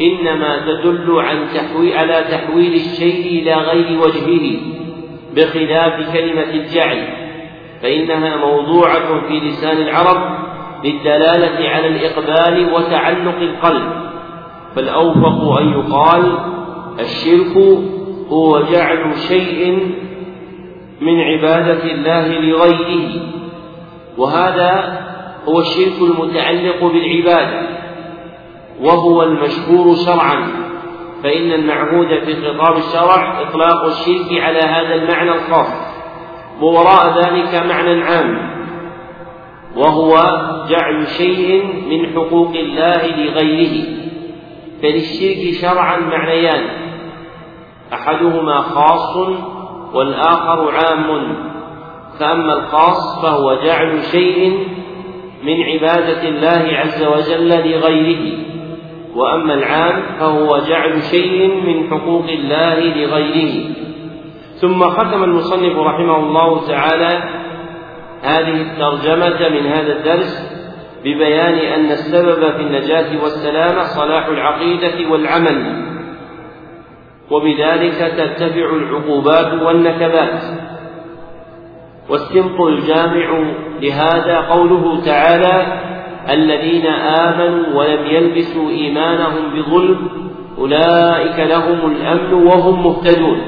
إنما تدل عن تحويل على تحويل الشيء إلى غير وجهه بخلاف كلمة الجعل فإنها موضوعة في لسان العرب للدلالة على الإقبال وتعلق القلب. فالأوفق أن يقال الشرك هو جعل شيء من عبادة الله لغيره وهذا هو الشرك المتعلق بالعبادة وهو المشهور شرعا. فإن المعهود في خطاب الشرع إطلاق الشرك على هذا المعنى الخاص. ووراء ذلك معنى عام وهو جعل شيء من حقوق الله لغيره. فللشرك شرعا معنيان أحدهما خاص والآخر عام. فأما الخاص فهو جعل شيء من عبادة الله عز وجل لغيره. وأما العام فهو جعل شيء من حقوق الله لغيره. ثم ختم المصنف رحمه الله تعالى هذه الترجمة من هذا الدرس ببيان أن السبب في النجاة والسلامة صلاح العقيدة والعمل وبذلك ترتفع العقوبات والنكبات. والسمط الجامع لهذا قوله تعالى الذين آمنوا ولم يلبسوا إيمانهم بظلم أولئك لهم الأمن وهم مهتدون.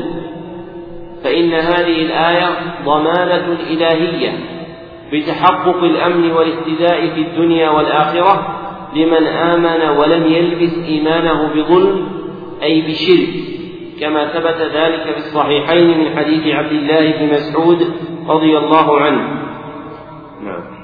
فإن هذه الآية ضمانة إلهية بتحقق الأمن والاهتداء في الدنيا والآخرة لمن آمن ولم يلبس إيمانه بظلم أي بشرك كما ثبت ذلك في الصحيحين من حديث عبد الله بن مسعود رضي الله عنه. نعم.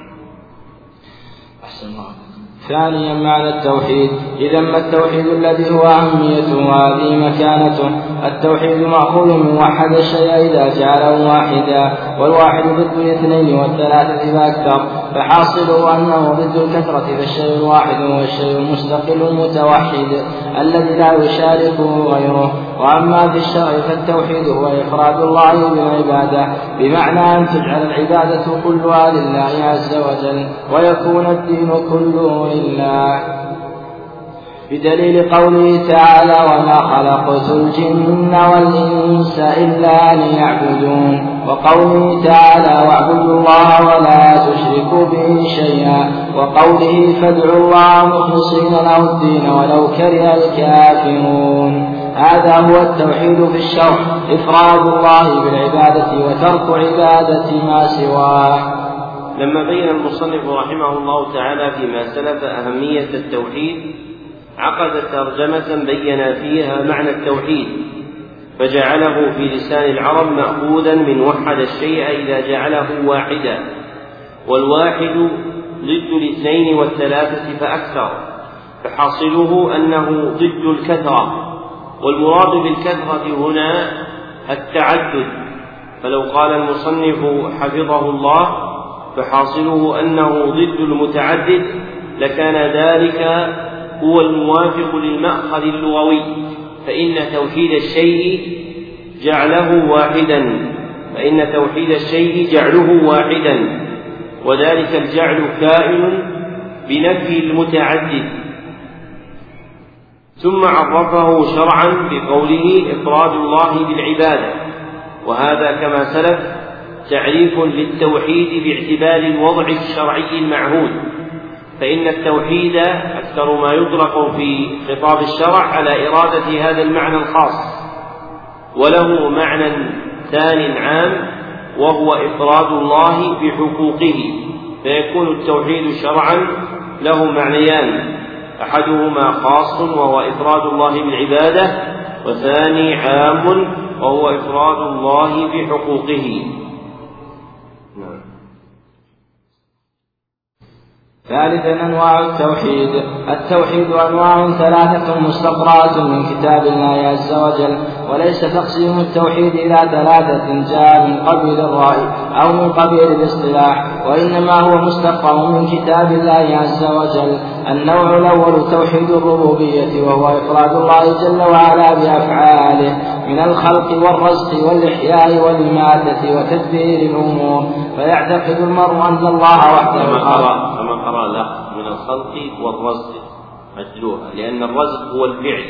ثانيا معنى التوحيد. إذا ما التوحيد الذي هو أهميته وهذه مكانته؟ التوحيد مأخوذ من وحد الشيء إذا جعله واحدا والواحد ضد الاثنين والثلاثة فأكثر فحاصله أنه ضد الكثرة فالشيء الواحد هو الشيء المستقل المتوحد الذي لا يشاركه غيره. وأما في الشرع فالتوحيد هو إفراد الله بالعبادة بمعنى أن تجعل العبادة كلها لله عز وجل ويكون الدين كله لله. بدليل قوله تعالى وما خلقت الجن والإنس إلا ليعبدون وقوله تعالى واعبدوا الله ولا تشركوا به شيئا وقوله فادعوا الله مخلصين له الدين ولو كره الكافرون هذا هو التوحيد في الشرع إفراد الله بالعبادة وترك عبادة ما سواه. لما بين المصنف رحمه الله تعالى فيما سلف أهمية التوحيد عقد ترجمة بين فيها معنى التوحيد فجعله في لسان العرب مأخوذا من وحد الشيء إذا جعله واحدا والواحد ضد الاثنين والثلاثة فأكثر فحاصله أنه ضد الكثرة. والمراد بالكثرة هنا التعدد. فلو قال المصنف حفظه الله فحاصله أنه ضد المتعدد لكان ذلك هو الموافق للمأخذ اللغوي فإن توحيد الشيء جعله واحدا فإن توحيد الشيء جعله واحدا وذلك الجعل كائن بنفي المتعدد. ثم عرفه شرعا بقوله إفراد الله بالعبادة. وهذا كما سلف تعريف للتوحيد باعتبار الوضع الشرعي المعهود. فإن التوحيد أكثر ما يطلق في خطاب الشرع على إرادة هذا المعنى الخاص. وله معنى ثان عام وهو إفراد الله بحقوقه. فيكون التوحيد شرعا له معنيان. أحدهما خاص وهو إفراد الله بالعبادة وثاني عام وهو إفراد الله بحقوقه. ثالثا أنواع التوحيد. التوحيد أنواع ثلاثة مستقرات من كتاب الله عز وجل وليس تقسيم التوحيد إلى ثلاثة جاء من قبيل الرأي أو من قبيل الاصطلاح. وإنما هو مستقر من كتاب الله عز وجل النوع الأول توحيد الربوبية وهو إفراد الله جل وعلا بأفعاله من الخلق والرزق والإحياء والاماته وتدبير الأمور. فيعتقد المرء أن الله وحده كما كما قرأ له من الخلق والرزق مجلوها لأن الرزق هو الفعل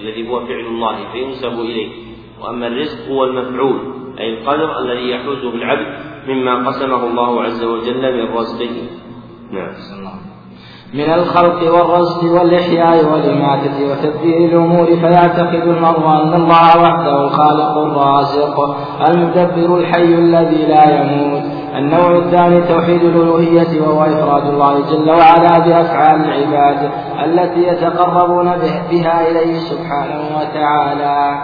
الذي هو فعل الله فينسب إليه. وأما الرزق هو المفعول أي القدر الذي يحوزه العبد مما قسمه الله عز وجل من رزقه نعم. من الخلق والرزق والإحياء والإماتة وتدبير الأمور فيعتقد المرء أن الله وحده الخالق الرازق المدبر الحي الذي لا يموت النوع الثاني توحيد الألوهية وهو إفراد الله جل وعلا بأفعال العباد التي يتقربون بها إليه سبحانه وتعالى.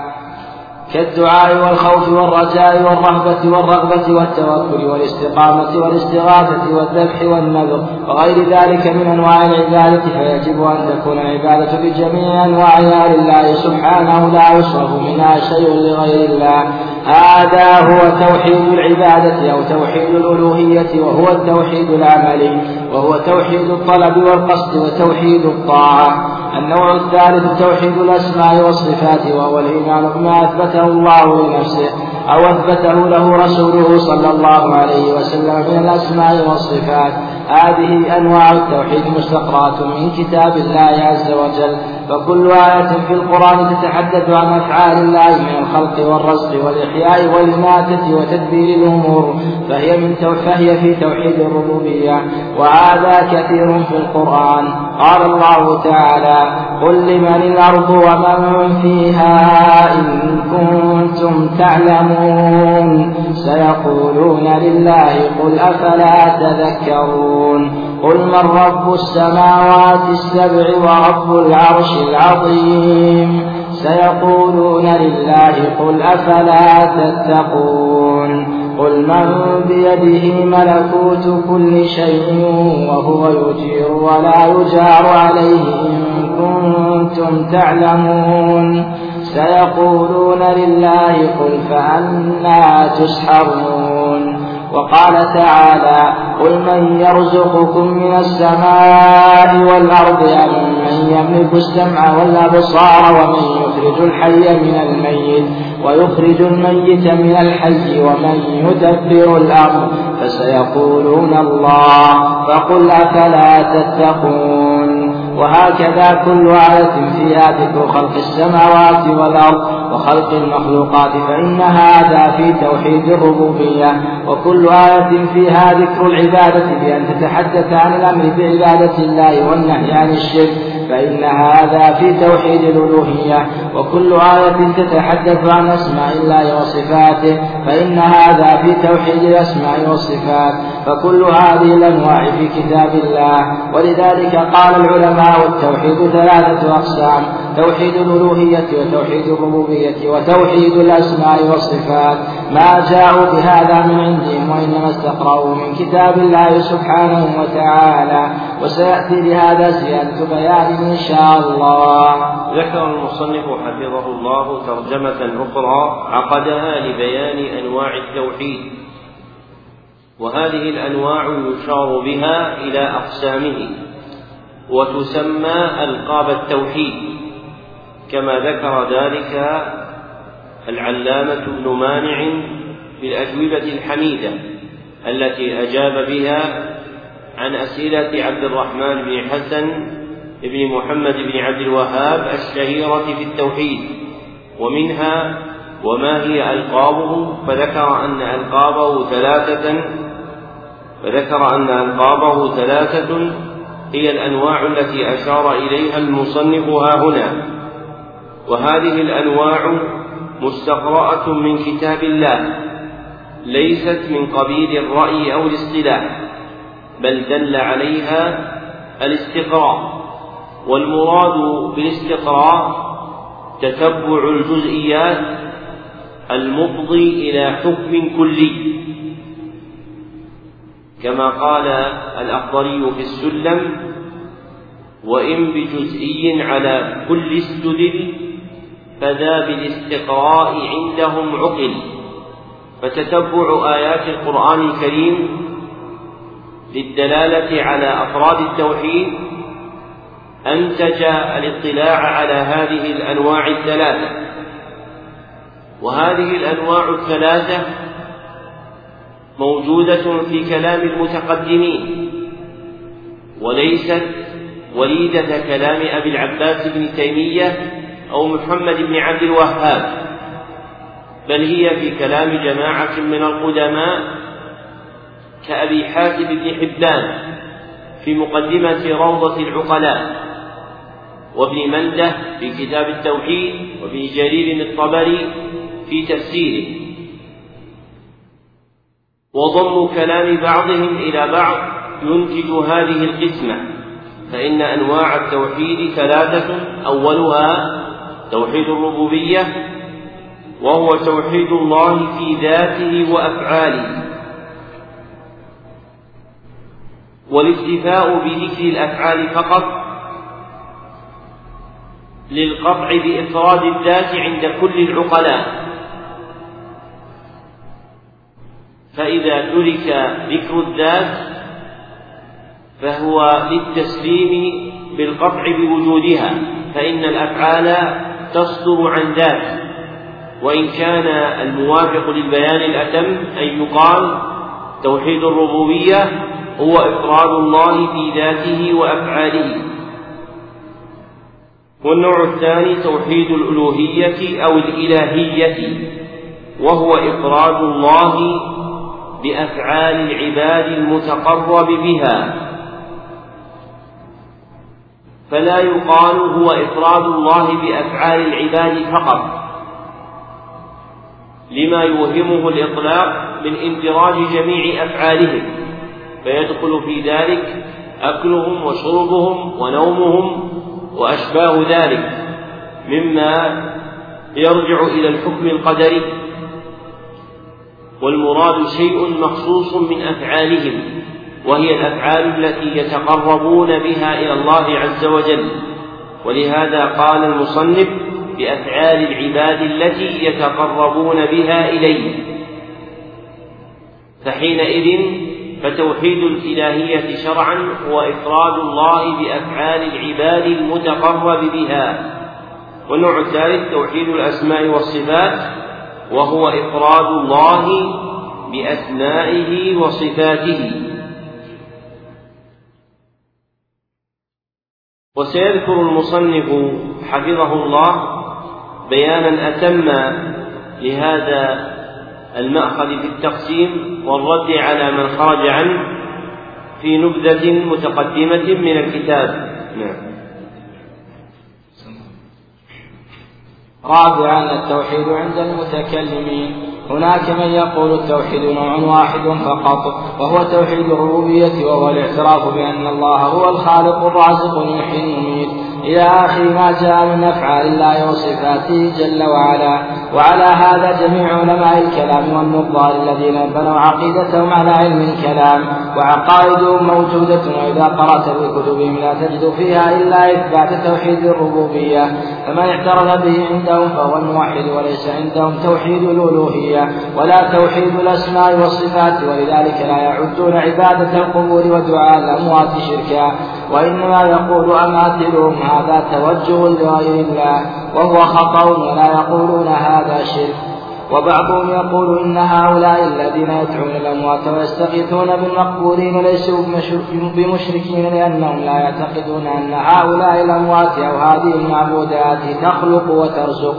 كالدعاء والخوف والرجاء والرهبة والرغبة والتوكل والاستقامة والاستغاثة والذبح والنذر وغير ذلك من أنواع العبادة فيجب أن تكون العبادة بجميع أنواعها لله سبحانه لا يصرف منها شيء لغير الله. هذا هو توحيد العبادة أو توحيد الألوهية وهو التوحيد العملي وهو توحيد الطلب والقصد وتوحيد الطاعة. النوع الثالث توحيد الأسماء والصفات وهو الإيمان بما أثبته الله لنفسه أو أثبته له رسوله صلى الله عليه وسلم من الأسماء والصفات. هذه أنواع التوحيد مستقرات من كتاب الله عز وجل. فكل آية في القرآن تتحدث عن أفعال الله من الخلق والرزق والإحياء والإماتة وتدبير الأمور فهي من فهي في توحيد الربوبية. وهذا كثير في القرآن. قال الله تعالى قل لمن الأرض ومن فيها إن كنتم تعلمون سيقولون لله قل أفلا تذكرون؟ قل من رب السماوات السبع ورب العرش العظيم. سيقولون لله قل أفلا تتقون. قل من بيده ملكوت كل شيء وهو يجير ولا يجار عليه إن كنتم تعلمون. سيقولون لله قل فأنا تسحرون. وقال تعالى قل من يرزقكم من السماء والأرض أم يملك السمع والأبصار ومن يخرج الحي من الميت ويخرج الميت من الحي ومن يدبر الأمر فسيقولون الله فقل أفلا تتقون وهكذا كل آية فيها ذكر خلق السماوات والأرض وخلق المخلوقات فإن هذا في توحيد الربوبية وكل آية فيها ذكر العبادة بأن تتحدث عن الأمر بعبادة الله والنهي عن الشرك فإن هذا في توحيد الألوهية وكل آية تتحدث عن أسماء الله وصفاته فإن هذا في توحيد الأسماء والصفات فكل هذه الأنواع في كتاب الله. ولذلك قال العلماء والتوحيد ثلاثة أقسام. توحيد الألوهية وتوحيد الربوبية وتوحيد الأسماء والصفات. ما جاءوا بهذا من عندهم وإنما استقرأوا من كتاب الله سبحانه وتعالى. وسيأتي بهذا زيادة بيان إن شاء الله. ذكر المصنف حفظه الله ترجمة أخرى عقدها لبيان أنواع التوحيد. وهذه الأنواع يشار بها إلى أقسامه. وتسمى ألقاب التوحيد. كما ذكر ذلك العلامة ابن مانع في الأجوبة الحميدة التي أجاب بها عن أسئلة عبد الرحمن بن حسن بن محمد بن عبد الوهاب الشهيرة في التوحيد ومنها وما هي ألقابه؟ فذكر أن ألقابه ثلاثة فذكر أن ألقابه ثلاثة هي الأنواع التي أشار إليها المصنف ها هنا. وهذه الأنواع مستقرأة من كتاب الله ليست من قبيل الرأي أو الاصطلاح بل دل عليها الاستقراء. والمراد بالاستقراء تتبع الجزئيات المفضي إلى حكم كلي. كما قال الأخضري في السلم وإن بجزئي على كل استدل فذا بالاستقراء عندهم عقل فتتبع آيات القرآن الكريم للدلالة على أفراد التوحيد أنتج الاطلاع على هذه الأنواع الثلاثة. وهذه الأنواع الثلاثة موجودة في كلام المتقدمين وليست وليدة كلام أبي العباس بن تيمية أو محمد بن عبد الوهاب بل هي في كلام جماعة من القدماء كأبي حاتم بن حبان في مقدمة روضة العقلاء وابن مندة في كتاب التوحيد وابن جرير الطبري في تفسيره. وضم كلام بعضهم إلى بعض ينتج هذه القسمة فإن أنواع التوحيد ثلاثة أولها توحيد الربوبية وهو توحيد الله في ذاته وأفعاله. والاكتفاء بذكر الأفعال فقط للقطع بإفراد الذات عند كل العقلاء. فإذا ترك ذكر الذات فهو للتسليم بالقطع بوجودها فإن الأفعال تصدر عن ذات وإن كان الموافق للبيان الأتم أن يقال توحيد الربوبية هو إفراد الله في ذاته وأفعاله. والنوع الثاني توحيد الألوهية أو الإلهية وهو إفراد الله بأفعال العباد المتقرب بها. فلا يقال هو إفراد الله بأفعال العباد فقط. لما يوهمه الإطلاق من اندراج جميع أفعالهم فيدخل في ذلك أكلهم وشربهم ونومهم وأشباه ذلك مما يرجع إلى الحكم القدري. والمراد شيء مخصوص من أفعالهم. وهي الأفعال التي يتقربون بها إلى الله عز وجل. ولهذا قال المصنف بأفعال العباد التي يتقربون بها إليه. فحينئذ فتوحيد الإلهية شرعا هو إفراد الله بأفعال العباد المتقرب بها. والنوع الثالث توحيد الأسماء والصفات وهو إفراد الله بأسمائه وصفاته. وسيذكر المصنف حفظه الله بيانا أتم لهذا المأخذ في التقسيم والرد على من خرج عنه في نبذة متقدمة من الكتاب. نعم. رابعا التوحيد عند المتكلمين. هناك من يقول التوحيد نوع واحد فقط وهو توحيد الربوبية وهو الاعتراف بأن الله هو الخالق الرازق المحيي المميت. إلى آخر ما جاء من أفعال الله وصفاته جل وعلا. وعلى هذا جميع علماء الكلام والنظار الذين بنوا عقيدتهم على علم الكلام. وعقائدهم موجودة وإذا قرأت في كتبهم لا تجد فيها إلا إثبات توحيد الربوبية. فمن اعترض به عندهم فهو الموحد وليس عندهم توحيد الألوهية. ولا توحيد الأسماء والصفات ولذلك لا يعدون عبادة القبور ودعاء الأموات شركا وإنما يقول أماثلهم هذا توجه لغير الله وهو خطأ ولا يقولون هذا شرك. وبعضهم يقول إن هؤلاء الذين يدعون الأموات ويستغيثون بالمقبورين ليسوا بمشركين لأنهم لا يعتقدون أن هؤلاء الأموات أو هذه المعبودات تخلق وترزق.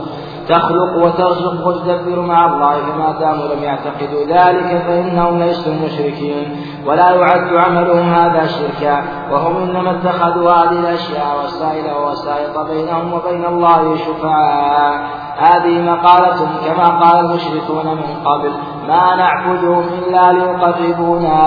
تخلق وترزق وتدبر مع الله فما داموا لم يعتقدوا ذلك فإنهم ليسوا مشركين. ولا يعد عملهم هذا شركا وهم إنما اتخذوا هذه الأشياء وسائل ووسائط بينهم وبين الله شفعاء. هذه مقالة كما قال المشركون من قبل ما نعبدهم إلا ليقربونا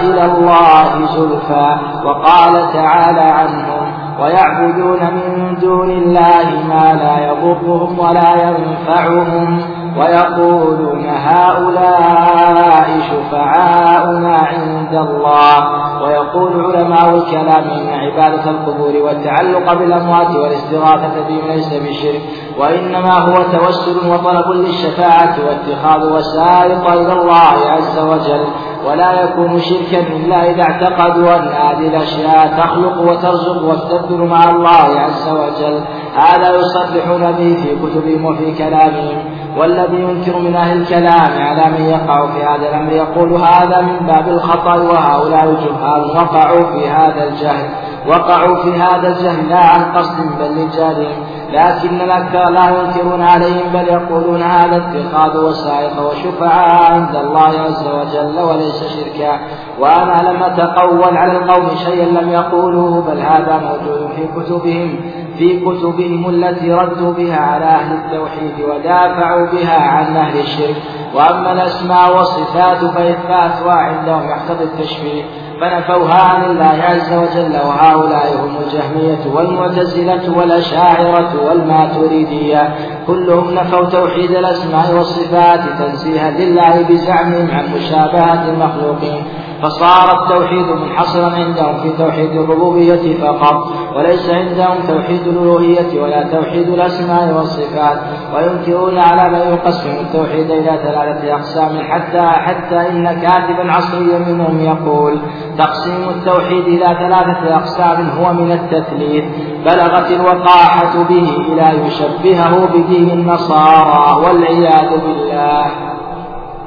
إلى الله زلفى وقال تعالى عنهم ويعبدون من دون الله ما لا يضرهم ولا ينفعهم. ويقولون هؤلاء شفعاؤنا عند الله. ويقول علماء الكلام إن عبادة القبور والتعلق بالأموات والاستغاثة بهم ليس بشرك وإنما هو توسل وطلب للشفاعة واتخاذ وسائط إلى الله عز وجل. ولا يكون شركا إلا إذا اعتقدوا أن هذه الأشياء تخلق وترزق وتدبر مع الله عز وجل. هذا يصرحون به في كتبهم وفي كلامهم. والذي ينكر من أهل الكلام على من يقع في هذا الأمر يقول هذا من باب الخطأ وهؤلاء الجهال وقعوا في هذا الجهل وقعوا في هذا الجهل لا عن قصد بل لجهلهم لكن الأكثر لا ينكرون عليهم بل يقولون هذا اتخاذ وسائط وشفعاء عند الله عز وجل وليس شركا. وأنا لم أتقول على القوم شيئا لم يقولوه بل هذا موجود في كتبهم في كتبهم التي ردوا بها على أهل التوحيد ودافعوا بها عن أهل الشرك. وأما الأسماء والصفات فإثباتها عندهم يقتضي التشبيه. فنفوها عن الله عز وجل وهؤلاء هم الجهمية والمعتزلة والأشاعرة والماتريدية. كلهم نفوا توحيد الأسماء والصفات تنزيها لله بزعمهم عن مشابهة المخلوقين. فصار التوحيد منحصرا عندهم في توحيد الربوبية فقط وليس عندهم توحيد الألوهية ولا توحيد الأسماء والصفات وينكرون على من يقسم التوحيد إلى ثلاثة أقسام حتى حتى إن كاتبا عصريا منهم يقول تقسيم التوحيد إلى ثلاثة أقسام هو من التثليث بلغت الوقاحة به إلى يشبهه بدين النصارى والعياذ بالله.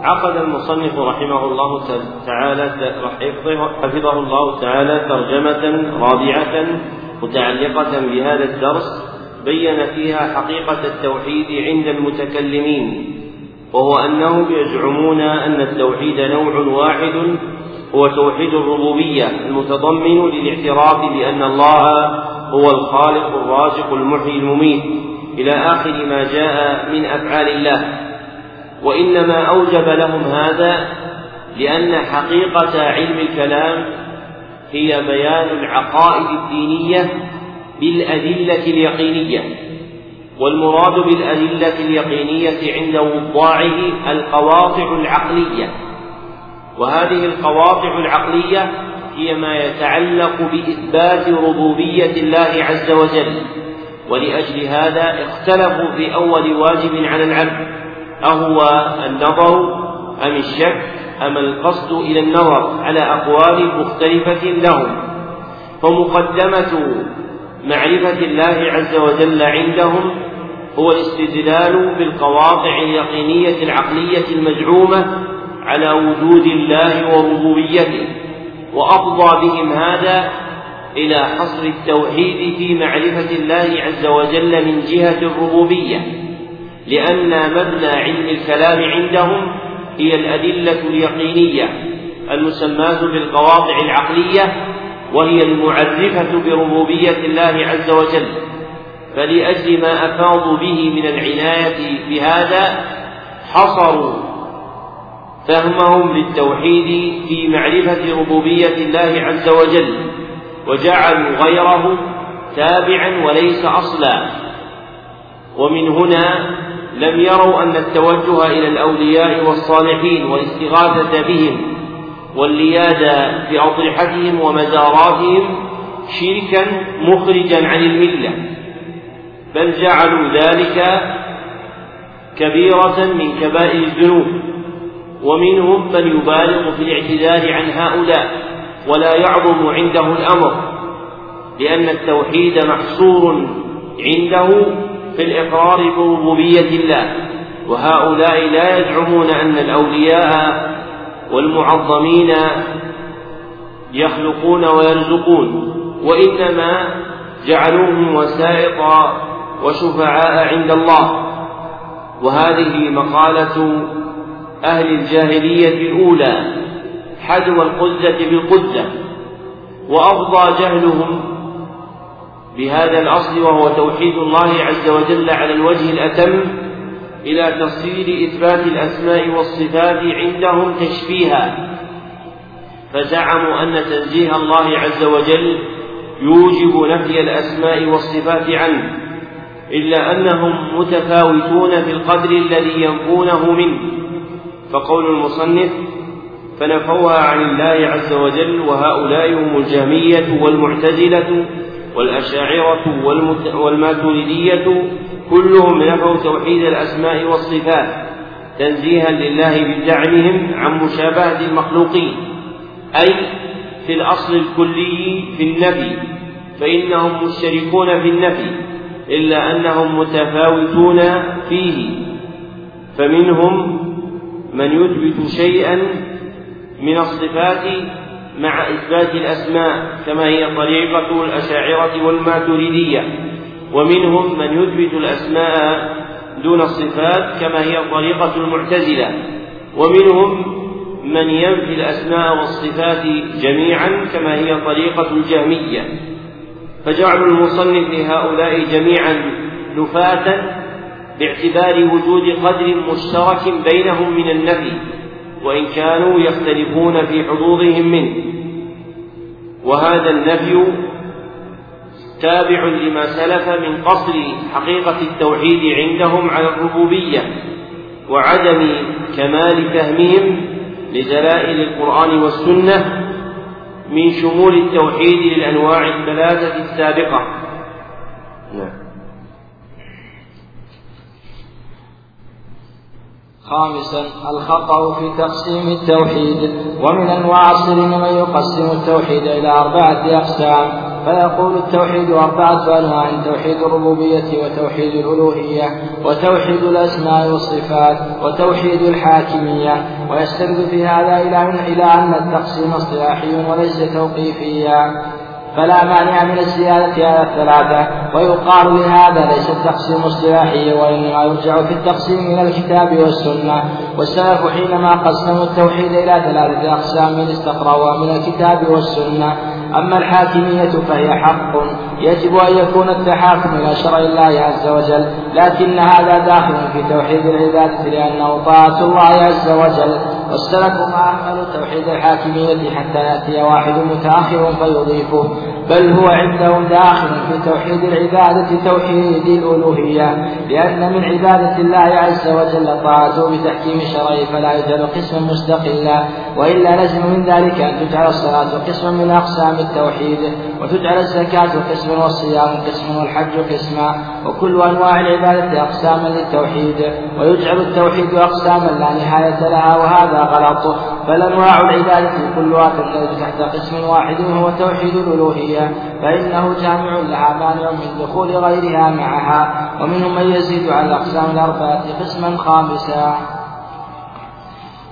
عقد المصنف رحمه الله تعالى حفظه الله تعالى ترجمة رابعة متعلقة بهذا الدرس بين فيها حقيقة التوحيد عند المتكلمين وهو أنهم يزعمون أن التوحيد نوع واحد هو توحيد الربوبية المتضمن للاعتراف بأن الله هو الخالق الرازق المحيي المميت إلى آخر ما جاء من أفعال الله. وإنما أوجب لهم هذا لأن حقيقة علم الكلام هي بيان العقائد الدينية بالأدلة اليقينية والمراد بالأدلة اليقينية عند وضاعه القواطع العقلية. وهذه القواطع العقلية هي ما يتعلق بإثبات ربوبية الله عز وجل ولأجل هذا اختلفوا في أول واجب على العبد. أهو النظر أم الشك أم القصد إلى النظر على أقوال مختلفة لهم. فمقدمة معرفة الله عز وجل عندهم هو الاستدلال بالقواطع اليقينية العقلية المزعومة على وجود الله وربوبيته وأفضى بهم هذا إلى حصر التوحيد في معرفة الله عز وجل من جهة الربوبية. لأن مبنى علم الكلام عندهم هي الأدلة اليقينية المسماة بالقواطع العقلية وهي المعرفة بربوبية الله عز وجل. فلأجل ما أفاضوا به من العناية بهذا حصروا فهمهم للتوحيد في معرفة ربوبية الله عز وجل وجعلوا غيره تابعا وليس أصلا. ومن هنا لم يروا أن التوجه إلى الأولياء والصالحين والاستغاثة بهم والليادة بأضرحتهم ومزاراتهم شركا مخرجا عن الملة بل جعلوا ذلك كبيرة من كبائر الذنوب ومنهم من يبالغ في الاعتذار عن هؤلاء ولا يعظم عنده الأمر لأن التوحيد محصور عنده في الإقرار بربوبية الله وهؤلاء لا يزعمون أن الأولياء والمعظمين يخلقون ويرزقون وإنما جعلوهم وسائط وشفعاء عند الله. وهذه مقالة أهل الجاهلية الأولى حذو القزة بالقزة وأفضى جهلهم بهذا الأصل وهو توحيد الله عز وجل على الوجه الأتم إلى تصير إثبات الأسماء والصفات عندهم تشبيها فزعموا أن تنزيه الله عز وجل يوجب نفي الأسماء والصفات عنه إلا أنهم متفاوتون في القدر الذي ينفونه منه. فقول المصنف فنفوها عن الله عز وجل وهؤلاء هم الجهمية والمعتزلة والأشاعرة والماتريدية كلهم نفوا توحيد الأسماء والصفات تنزيها لله بزعمهم عن مشابهة المخلوقين أي في الأصل الكلي في النفي فإنهم مشتركون في النفي إلا أنهم متفاوتون فيه فمنهم من يثبت شيئا من الصفات مع إثبات الأسماء كما هي طريقة الأشاعرة والماتريدية. ومنهم من يثبت الأسماء دون الصفات كما هي طريقة المعتزلة. ومنهم من ينفي الأسماء والصفات جميعا كما هي طريقة الجهمية. فجعل المصنف لهؤلاء جميعا نفاة باعتبار وجود قدر مشترك بينهم من النفي. وإن كانوا يختلفون في حظوظهم منه. وهذا النفي تابع لما سلف من قصر حقيقة التوحيد عندهم على الربوبية وعدم كمال فهمهم لدلائل القرآن والسنة من شمول التوحيد للأنواع الثلاثة السابقة. نعم. خامسا الخطأ في تقسيم التوحيد. ومن المعاصرين من يقسم التوحيد إلى أربعة أقسام. فيقول التوحيد أربعة أنواع توحيد الربوبية وتوحيد الألوهية وتوحيد الأسماء والصفات وتوحيد الحاكمية. ويستند في هذا إلى إلى أن التقسيم اصطلاحي وليس توقيفيا. فلا مانع من الزيادة على الثلاثة. ويقال لهذا ليس التقسيم اصطلاحي وإنما يرجع في التقسيم إلى الكتاب والسنة. والسلف حينما قسموا التوحيد إلى ثلاثة أقسام استقروا من الكتاب والسنة. أما الحاكمية فهي حق. يجب أن يكون التحاكم إلى شرع الله عز وجل لكن هذا داخل في توحيد العبادة لأنه طاعة الله عز وجل. والسلف ما أحملوا توحيد الحاكمية حتى يأتي واحد متأخر فيضيفه بل هو عندهم داخل في توحيد العبادة توحيد الألوهية لأن من عبادة الله عز وجل طاعته بتحكيم شرعه فلا يجعل قسما مستقلا وإلا لزم من ذلك أن تجعل الصلاة قسما من أقسام التوحيد وتجعل الزكاة قسما والصيام قسما والحج قسما وكل أنواع العبادة أقساما للتوحيد ويجعل التوحيد أقساما لا نهاية لها وهذا غلط. بل أنواع العبادة كلها تندرج تحت قسم واحد وهو توحيد الألوهية فإنه جامع لها مانع من دخول غيرها معها ومنهم من يزيد على الأقسام الأربعة قسما خامسا.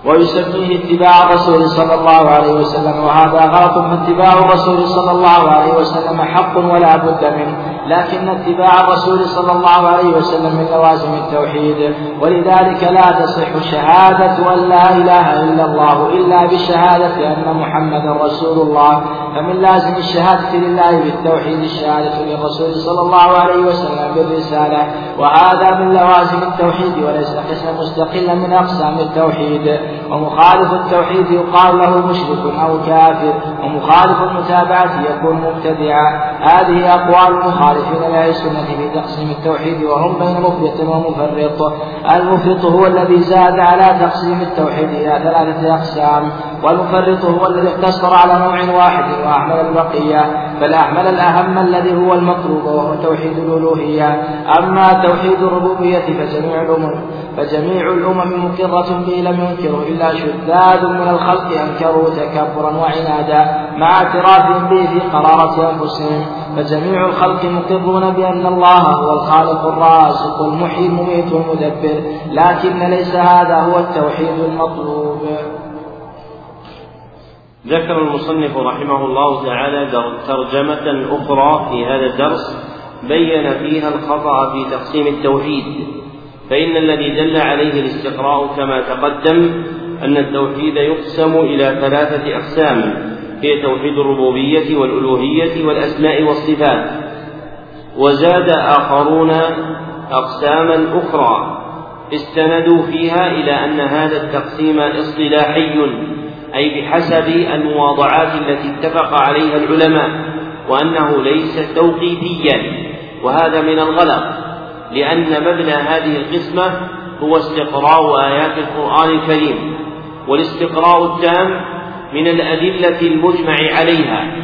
ويسميه اتباع الرسول صلى الله عليه وسلم وهذا غلط فاتباع الرسول صلى الله عليه وسلم حق ولا بد منه لكن اتباع الرسول صلى الله عليه وسلم من لوازم التوحيد. ولذلك لا تصح شهادة أن لا إله إلا الله إلا بشهادة أن محمدا رسول الله. فمن لازم الشهادة لله بالتوحيد الشهادة للرسول صلى الله عليه وسلم بالرسالة. وهذا من لوازم التوحيد وليس قسما مستقلا من أقسام التوحيد. ومخالف التوحيد يقال له مشرك أو كافر ومخالف المتابعة يكون مبتدعا. هذه أقوال المخالفين لأهل السنة في تقسيم التوحيد وهم بين مفرط ومفرط. المفرط هو الذي زاد على تقسيم التوحيد إلى ثلاثة أقسام. والمفرط هو الذي اقتصر على نوع واحد وأحمل البقية. بل أحمل الأهم الذي هو المطلوب وهو توحيد الألوهية. أما توحيد الربوبية فجميع الأمم فجميع الأمم مقرة به لم ينكره إلا شذاذ من الخلق أنكروا تكبرا وعنادا مع اعترافهم به في قرارة أنفسهم. فجميع الخلق مقرون بأن الله هو الخالق الرازق المحيي المميت المدبر. لكن ليس هذا هو التوحيد المطلوب. ذكر المصنف رحمه الله تعالى ترجمة أخرى في هذا الدرس بين فيها الخطأ في تقسيم التوحيد فإن الذي دل عليه الاستقراء كما تقدم أن التوحيد يقسم إلى ثلاثة أقسام هي توحيد الربوبية والألوهية والأسماء والصفات وزاد آخرون أقساما أخرى استندوا فيها إلى أن هذا التقسيم اصطلاحي. أي بحسب المواضعات التي اتفق عليها العلماء وأنه ليس توقيفيا وهذا من الغلط لأن مبنى هذه القسمة هو استقراء آيات القرآن الكريم والاستقراء التام من الأدلة المجمع عليها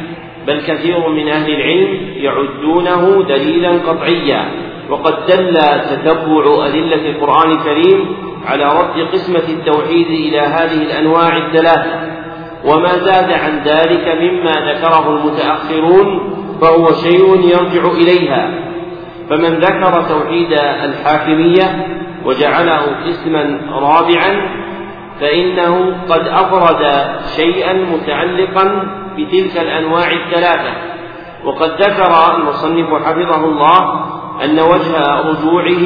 بل كثير من أهل العلم يعدونه دليلا قطعيا وقد دل تتبع أدلة القرآن الكريم على رد قسمة التوحيد إلى هذه الأنواع الثلاثة. وما زاد عن ذلك مما ذكره المتأخرون فهو شيء يرجع إليها. فمن ذكر توحيد الحاكمية وجعله قسما رابعا فإنه قد أفرد شيئا متعلقا بتلك الأنواع الثلاثة. وقد ذكر المصنف حفظه الله أن وجه رجوعه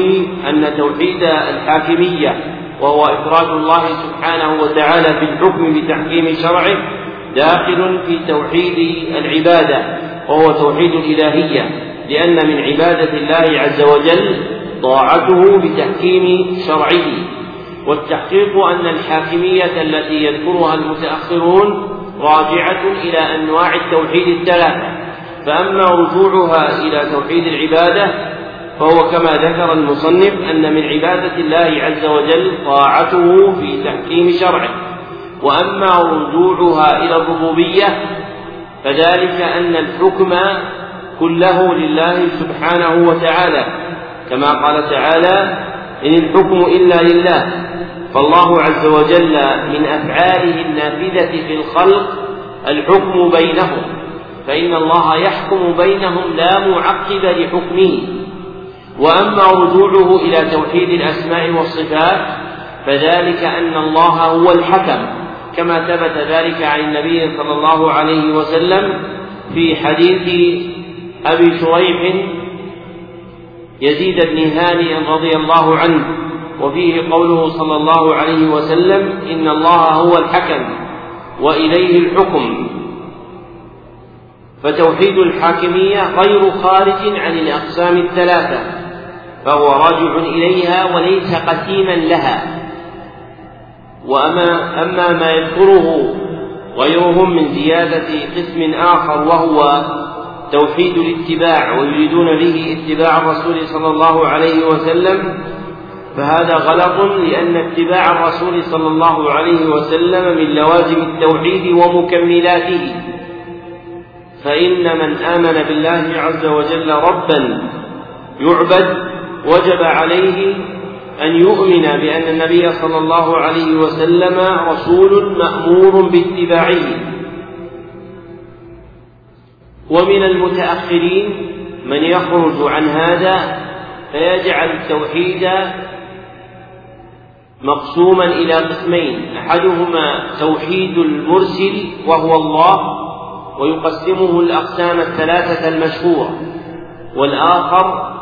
أن توحيد الحاكمية وهو إفراد الله سبحانه وتعالى في الحكم بتحكيم شرعه داخل في توحيد العبادة وهو توحيد الإلهية لأن من عبادة الله عز وجل طاعته بتحكيم شرعه. والتحقيق أن الحاكمية التي يذكرها المتأخرون راجعة إلى أنواع التوحيد الثلاثة. فأما رجوعها إلى توحيد العبادة فهو كما ذكر المصنف أن من عبادة الله عز وجل طاعته في تحكيم شرعه. وأما رجوعها إلى الربوبية فذلك أن الحكم كله لله سبحانه وتعالى. كما قال تعالى إن الحكم إلا لله فالله عز وجل من أفعاله النافذة في الخلق الحكم بينهم فإن الله يحكم بينهم لا معقب لحكمه. وأما رجوعه إلى توحيد الأسماء والصفات فذلك أن الله هو الحكم كما ثبت ذلك عن النبي صلى الله عليه وسلم في حديث أبي شريح يزيد بن هانئ رضي الله عنه وفيه قوله صلى الله عليه وسلم إن الله هو الحكم وإليه الحكم. فتوحيد الحاكمية غير خارج عن الأقسام الثلاثة. فهو راجع إليها وليس قسيما لها. وأما أما ما يذكره غيرهم من زيادة قسم آخر وهو توحيد الاتباع ويريدون به اتباع الرسول صلى الله عليه وسلم فهذا غلط لأن اتباع الرسول صلى الله عليه وسلم من لوازم التوحيد ومكملاته. فإن من آمن بالله عز وجل ربا يعبد وجب عليه أن يؤمن بأن النبي صلى الله عليه وسلم رسول مأمور باتباعه. ومن المتأخرين من يخرج عن هذا فيجعل التوحيد مقسوما إلى قسمين. أحدهما توحيد المرسل وهو الله ويقسمه الأقسام الثلاثة المشهورة والآخر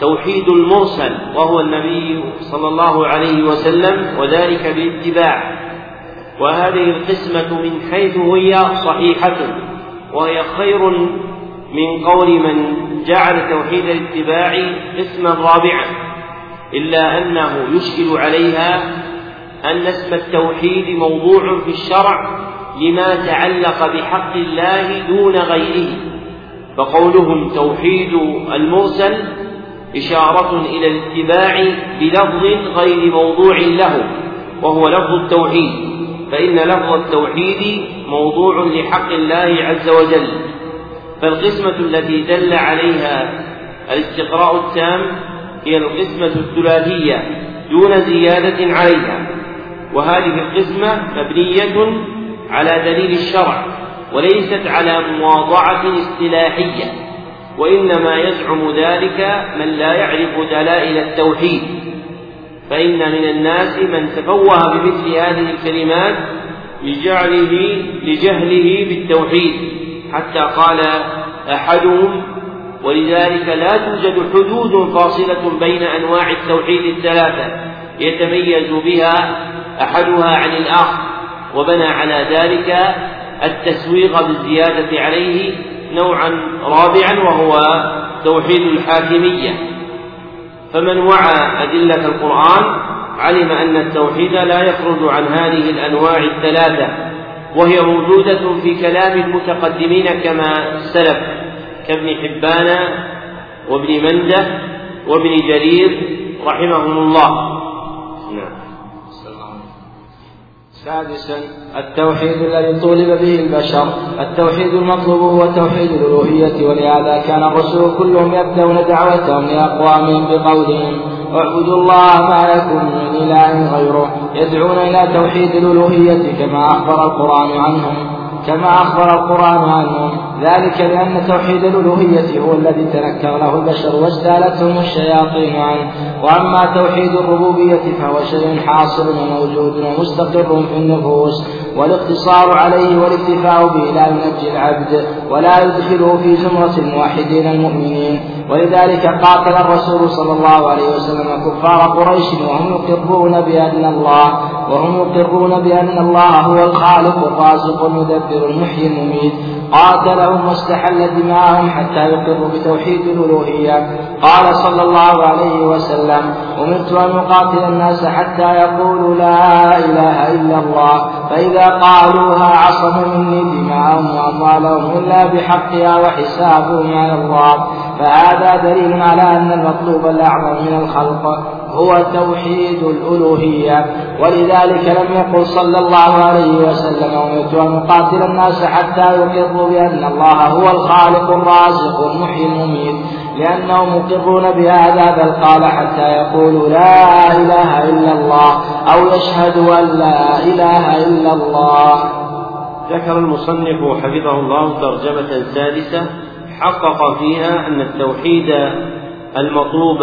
توحيد المرسل وهو النبي صلى الله عليه وسلم وذلك باتباع وهذه القسمة من حيث هي صحيحة وهي خير من قول من جعل توحيد الاتباع قسما رابعا إلا أنه يشكل عليها أن اسم التوحيد موضوع في الشرع لما تعلق بحق الله دون غيره فقولهم توحيد المرسل إشارة إلى الاتباع بلفظ غير موضوع له وهو لفظ التوحيد فإن لفظ التوحيد موضوع لحق الله عز وجل. فالقسمة التي دل عليها الاستقراء التام هي القسمة الثلاثية دون زيادة عليها وهذه القسمة مبنية على دليل الشرع وليست على مواضعة اصطلاحية. وإنما يزعم ذلك من لا يعرف دلائل التوحيد. فإن من الناس من تفوه بمثل هذه الكلمات لجعله لجهله بالتوحيد. حتى قال أحدهم ولذلك لا توجد حدود فاصلة بين أنواع التوحيد الثلاثة يتميز بها أحدها عن الآخر وبنى على ذلك التسويغ بالزيادة عليه نوعا رابعا وهو توحيد الحاكمية. فمن وعى أدلة القرآن علم أن التوحيد لا يخرج عن هذه الأنواع الثلاثة وهي موجودة في كلام المتقدمين كما سلف كابن حبان وابن مندة وابن جرير رحمهم الله. سادسا التوحيد الذي طولب به البشر التوحيد المطلوب هو توحيد الألوهية ولهذا كان الرسول كلهم يبدأون دعوتهم لأقوامهم بقولهم اعبدوا الله ما لكم من إله غيره يدعون إلى توحيد الألوهية كما أخبر القرآن عنهم كما أخبر القرآن عنهم. ذلك لأن توحيد الألوهية هو الذي تنكر له البشر واجتالتهم الشياطين عنه. وأما توحيد الربوبية فهو شيء حاصل وموجود ومستقر في النفوس والاقتصار عليه والاكتفاء به لا ينجي العبد ولا يدخله في زمرة الموحدين المؤمنين. ولذلك قاتل الرسول صلى الله عليه وسلم كفار قريش وهم يقرون بأن الله وهم يقرون بأن الله هو الخالق الرازق المدبر المحيي المميت قاتلهم واستحل دماءهم حتى يقروا بتوحيد الألوهية قال صلى الله عليه وسلم أمرت أن أقاتل الناس حتى يقولوا لا إله إلا الله فإذا قالوها عصموا مني دماءهم وأموالهم إلا بحقها وحسابهم على الله فهذا دليل على أن المطلوب الأعظم من الخلق هو توحيد الألوهية. ولذلك لم يقل صلى الله عليه وسلم أمرت أن أقاتل الناس حتى يقروا بأن الله هو الخالق الرازق المحيي المميت. لأنهم مقرون بهذا بل قال حتى يقولوا لا إله إلا الله أو يشهدوا أن لا إله إلا الله. ذكر المصنف حفظه الله ترجمة سادسة حقق فيها أن التوحيد المطلوب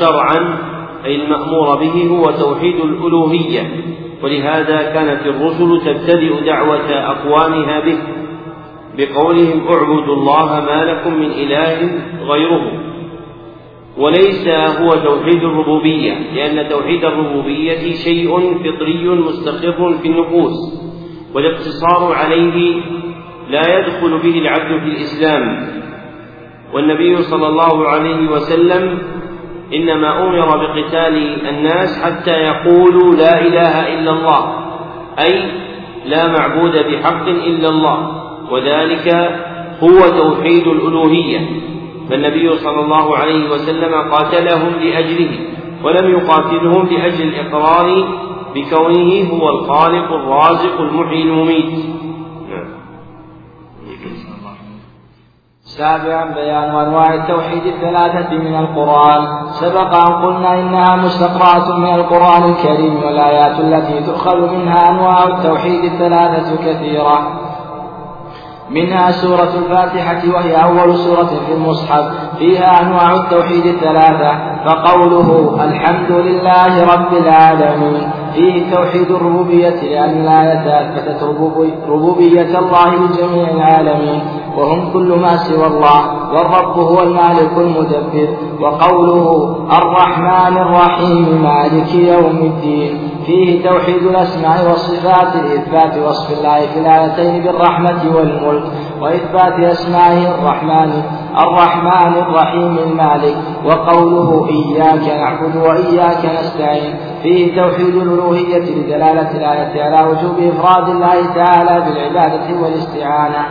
شرعا أي المأمور به هو توحيد الألوهية. ولهذا كانت الرسل تبتدئ دعوة أقوامها به بقولهم اعبدوا الله ما لكم من إله غيره. وليس هو توحيد الربوبية لأن توحيد الربوبية شيء فطري مستقر في النفوس والاقتصار عليه لا يدخل به العبد في الإسلام. والنبي صلى الله عليه وسلم إنما أمر بقتال الناس حتى يقولوا لا إله إلا الله أي لا معبود بحق إلا الله وذلك هو توحيد الألوهية. فالنبي صلى الله عليه وسلم قاتلهم لأجله ولم يقاتلهم لأجل الإقرار بكونه هو الخالق الرازق المحيي المميت. سابعا بيان انواع التوحيد الثلاثة من القرآن. سبق أن قلنا إنها مستقرأة من القرآن الكريم والآيات التي تؤخذ منها أنواع التوحيد الثلاثة كثيرة. منها سورة الفاتحة وهي أول سورة في المصحف. فيها أنواع التوحيد الثلاثة. فقوله الحمد لله رب العالمين. فيه توحيد الربوبية لأن الآية أثبتت ربوبية الله لجميع العالمين وهم كل ما سوى الله والرب هو المالك المدبر وقوله الرحمن الرحيم مالك يوم الدين. فيه توحيد الأسماء والصفات لإثبات وصف الله في الآيتين بالرحمة والملك وإثبات أسمائه الرحمن الرحمن الرحيم المالك وقوله إياك نعبد وإياك نستعين. فيه توحيد الألوهية لدلالة الآية على وجوب إفراد الله تعالى بالعبادة والإستعانة.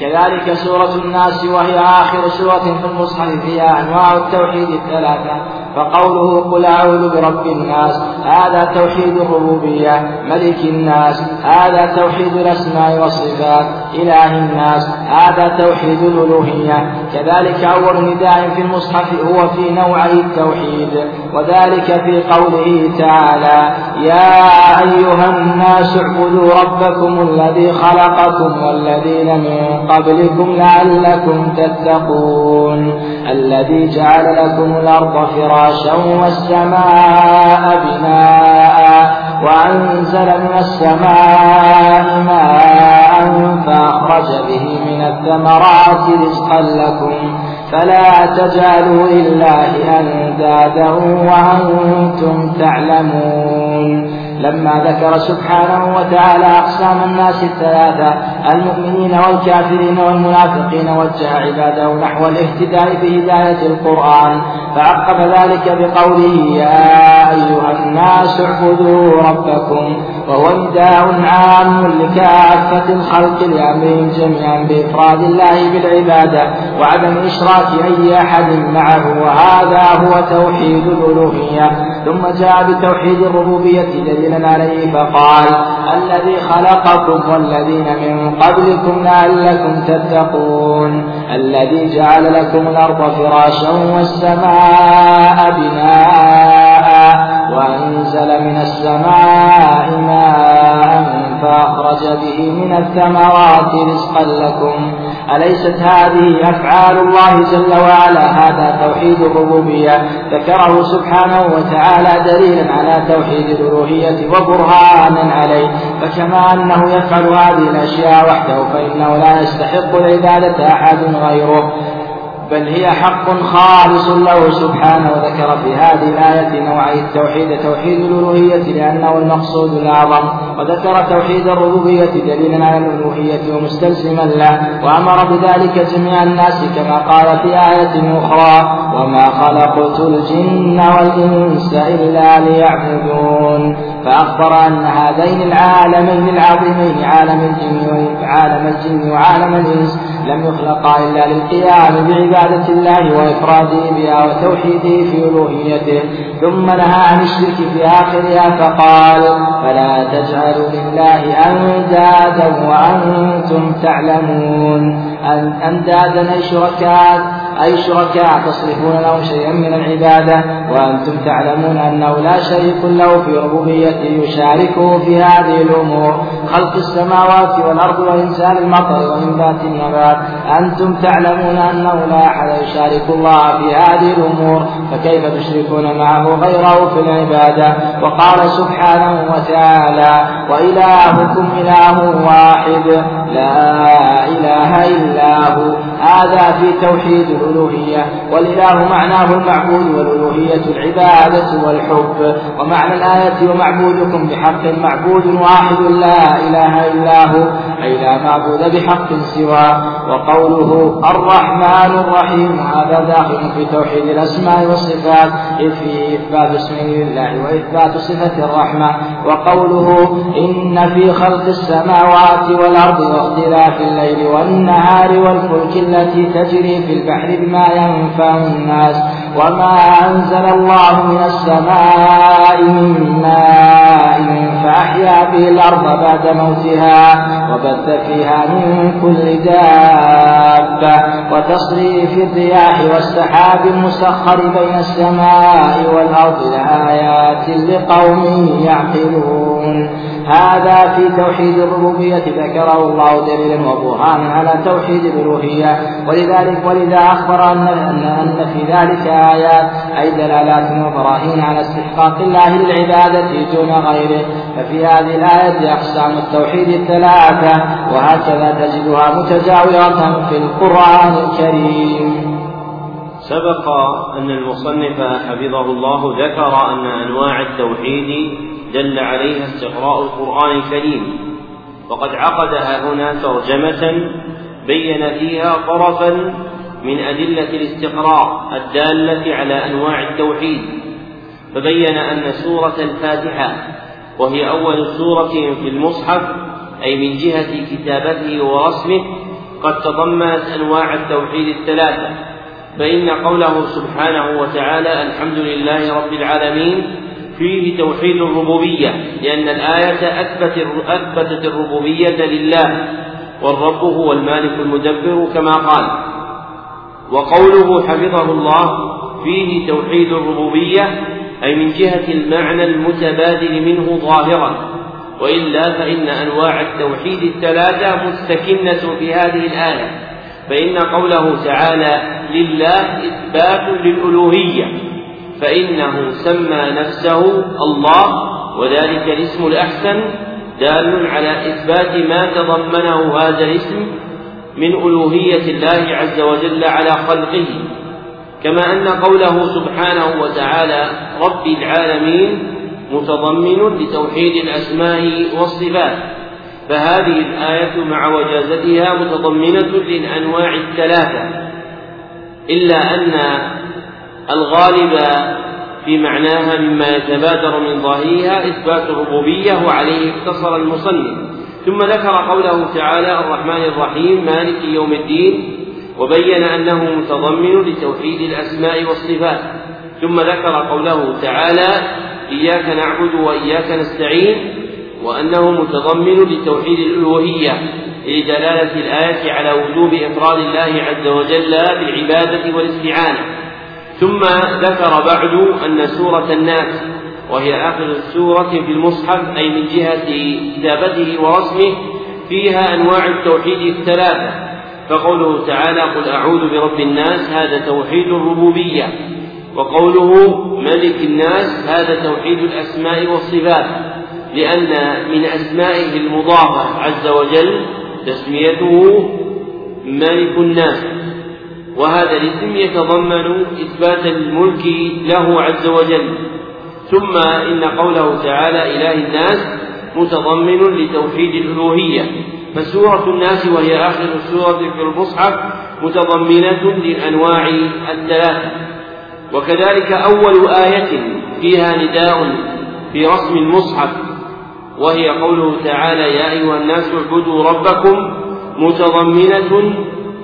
كذلك سورة الناس وهي آخر سورة في المصحف فيها أنواع التوحيد الثلاثة فقوله قل أعوذ برب الناس هذا توحيد الربوبية ملك الناس هذا توحيد الأسماء والصفات إله الناس هذا توحيد الألوهية. كذلك أول نداء في المصحف هو في نوعي التوحيد وذلك في قوله تعالى يا أيها الناس اعبدوا ربكم الذي خلقكم والذين من قبلكم لعلكم تتقون. الذي جعل لكم الأرض فراشا والسماء بناء وأنزل من السماء ماء فأخرج به من الثمرات رزقا لكم فلا تجعلوا لله أندادا وأنتم تعلمون. لما ذكر سبحانه وتعالى أقسام الناس الثلاثة المؤمنين والكافرين والمنافقين وجه عباده نحو الاهتداء بهداية القرآن. فعقب ذلك بقوله يا أيها الناس اعبدوا ربكم وهو نداء عام لكافة الخلق لأمرهم جميعا بإفراد الله بالعبادة وعدم إشراك أي أحد معه. وهذا هو توحيد الألوهية. ثم جاء بتوحيد الربوبية دليلا عليه فقال الذي خلقكم والذين من قبلكم لعلكم تتقون. الذي جعل لكم الأرض فراشا والسماء بناء وأنزل من السماء ماء فأخرج به من الثمرات رزقا لكم. أليست هذه أفعال الله جل وعلا؟ هذا توحيد الربوبية. ذكره سبحانه وتعالى دليلا على توحيد الألوهية وبرهانا عليه. فكما أنه يفعل هذه الأشياء وحده فإنه لا يستحق العبادة أحد غيره. بل هي حق خالص له سبحانه وذكر في هذه الآية نوعي التوحيد توحيد الألوهية لأنه المقصود الأعظم وذكر توحيد الربوبية دليلا على الألوهية ومستلزما له وأمر بذلك جميع الناس كما قال في آية أخرى وما خلقت الجن والإنس إلا ليعبدون فأخبر أن هذين العالمين العظيمين عالم الجن وعالم الجن وعالم الإنس لم يخلقا إلا للقيام بعبادة الله وإفراده بها وتوحيده في ألوهيته ثم نهى عن الشرك في آخرها فقال فلا تجعلوا لله أندادا وأنتم تعلمون أندادا أي شركاء أي شركاء تصرفون لهم شيئا من العبادة وأنتم تعلمون أنه لا شريك له في ربوبيته يشاركه في هذه الأمور. خلق السماوات والأرض وإنزال المطر وإنبات النبات. أنتم تعلمون أنه لا أحد يشارك الله في هذه الأمور. فكيف تشركون معه غيره في العبادة؟ وقال سبحانه وتعالى وإلهكم إله واحد. لا إله إلا هو. هذا في توحيد الألوهية والإله معناه المعبود والألوهية العبادة والحب. ومعنى الآية ومعبودكم بحق معبود واحد لا إله إلا هو أي لا معبود بحق سواه. وقوله الرحمن الرحيم هذا داخل في توحيد الأسماء والصفات إذ فيه إثبات اسمه لله وإثبات صفة الرحمة. وقوله إن في خلق السماوات والأرض واختلاف الليل والنهار والفلك التي تجري في البحر بما ينفع الناس وما أنزل الله من السماء من ماء فأحيا به الأرض بعد موتها وبث فيها من كل دابة وتصريف الرياح والسحاب المسخر بين السماء والأرض لآيات لقوم يعقلون هذا في توحيد الربوبية ذكره الله دليلا وبرهانا على توحيد الألوهية. ولذلك ولذا أخبر أن أن, أن في ذلك آيات أي دلالات وبراهين على استحقاق الله للعبادة دون غيره. ففي هذه الآية أقسام التوحيد الثلاثة. وهكذا تجدها متجاورة في القرآن الكريم. سبق أن المصنف حفظه الله ذكر أن أنواع التوحيد دل عليها استقراء القرآن الكريم. وقد عقدها هنا ترجمة بين فيها طرفا من أدلة الاستقراء الدالة على أنواع التوحيد. فبين أن سورة الفاتحة وهي أول سورة في المصحف أي من جهة كتابته ورسمه قد تضمنت أنواع التوحيد الثلاثة. فإن قوله سبحانه وتعالى الحمد لله رب العالمين فيه توحيد الربوبية لأن الآية أثبت أثبتت الربوبية لله والرب هو المالك المدبر كما قال. وقوله حفظه الله فيه توحيد الربوبية أي من جهة المعنى المتبادل منه ظاهرا. وإلا فإن أنواع التوحيد الثلاثة مستكنة في هذه الآية فإن قوله تعالى لله إثبات للألوهية. فإنه سمى نفسه الله وذلك الاسم الأحسن دال على إثبات ما تضمنه هذا الاسم من ألوهية الله عز وجل على خلقه. كما أن قوله سبحانه وتعالى رب العالمين متضمن لتوحيد الأسماء والصفات. فهذه الآية مع وجازتها متضمنة للأنواع الثلاثة. إلا أن الغالب في معناها مما يتبادر من ظاهرها إثبات الربوبية وعليه اقتصر المصنف. ثم ذكر قوله تعالى الرحمن الرحيم مالك يوم الدين وبين أنه متضمن لتوحيد الأسماء والصفات. ثم ذكر قوله تعالى إياك نعبد وإياك نستعين وأنه متضمن لتوحيد الألوهية لدلالة الآية على وجوب إفراد الله عز وجل بالعبادة والاستعانة. ثم ذكر بعد أن سورة الناس وهي آخر السورة في المصحف أي من جهة كتابته ورسمه فيها أنواع التوحيد الثلاثة. فقوله تعالى قل أعوذ برب الناس هذا توحيد الربوبية. وقوله ملك الناس هذا توحيد الأسماء والصفات. لأن من أسمائه المضافة عز وجل تسميته ملك الناس. وهذا الاسم يتضمن إثبات الملك له عز وجل. ثم إن قوله تعالى إله الناس متضمن لتوحيد الألوهية. فسورة الناس وهي آخر السورة في المصحف متضمنة للأنواع الثلاثة وكذلك أول آية فيها نداء في رسم المصحف. وهي قوله تعالى يا أيها الناس اعبدوا ربكم متضمنة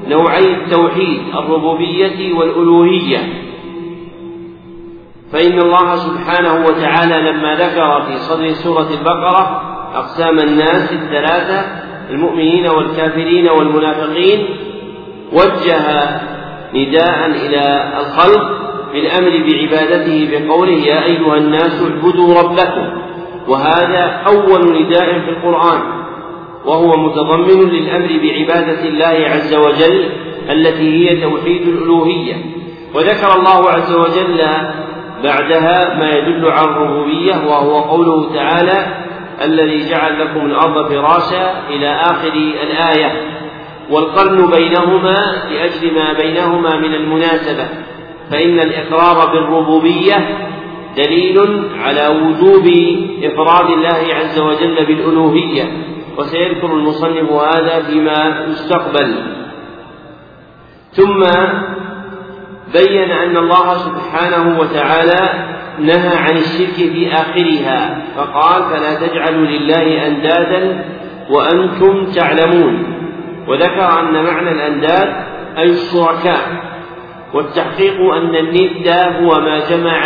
نوعي التوحيد الربوبية والألوهية. فإن الله سبحانه وتعالى لما ذكر في صدر سورة البقرة أقسام الناس الثلاثة المؤمنين والكافرين والمنافقين وجه نداء إلى الخلق بالأمر بعبادته بقوله يا أيها الناس اعبدوا ربكم. وهذا أول نداء في القرآن. وهو متضمن للأمر بعبادة الله عز وجل التي هي توحيد الألوهية. وذكر الله عز وجل بعدها ما يدل على الربوبية وهو قوله تعالى الذي جعل لكم الأرض فراشا إلى آخر الآية. والقرن بينهما لأجل ما بينهما من المناسبة. فإن الإقرار بالربوبية دليل على وجوب إفراد الله عز وجل بالألوهية. وسيذكر المصنف هذا فيما يستقبل. ثم بين أن الله سبحانه وتعالى نهى عن الشرك في آخرها فقال فلا تجعلوا لله أندادا وأنتم تعلمون وذكر أن معنى الأنداد أي الشركاء والتحقيق أن الند هو ما جمع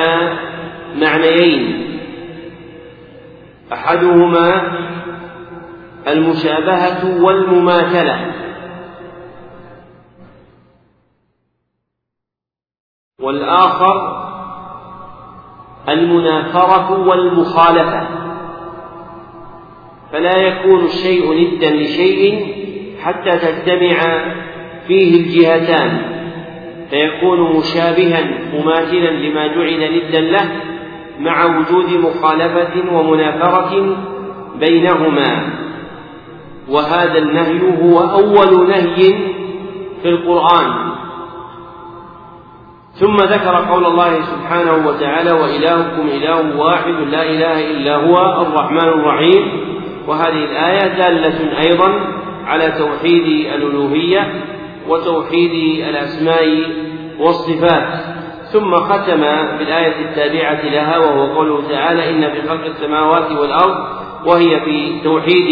معنيين. أحدهما المشابهة والمماثلة. والآخر المنافرة والمخالفة. فلا يكون الشيء ندا لشيء حتى تجتمع فيه الجهتان. فيكون مشابها مماثلا لما جعل ندا له مع وجود مخالفة ومنافرة بينهما. وهذا النهي هو أول نهي في القرآن. ثم ذكر قول الله سبحانه وتعالى وإلهكم إله واحد لا إله إلا هو الرحمن الرحيم. وهذه الآية دالة أيضا على توحيد الألوهية وتوحيد الأسماء والصفات. ثم ختم بالآية التابعة لها وهو قوله تعالى إن في خلق السماوات والأرض وهي في توحيد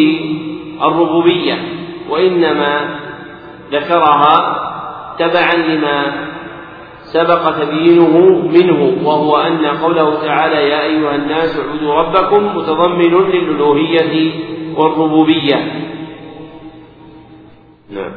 الربوبية وإنما ذكرها تبعا لما سبق تبيينه منه وهو أن قوله تعالى يا أيها الناس اعبدوا ربكم متضمن للألوهية والربوبية. نعم.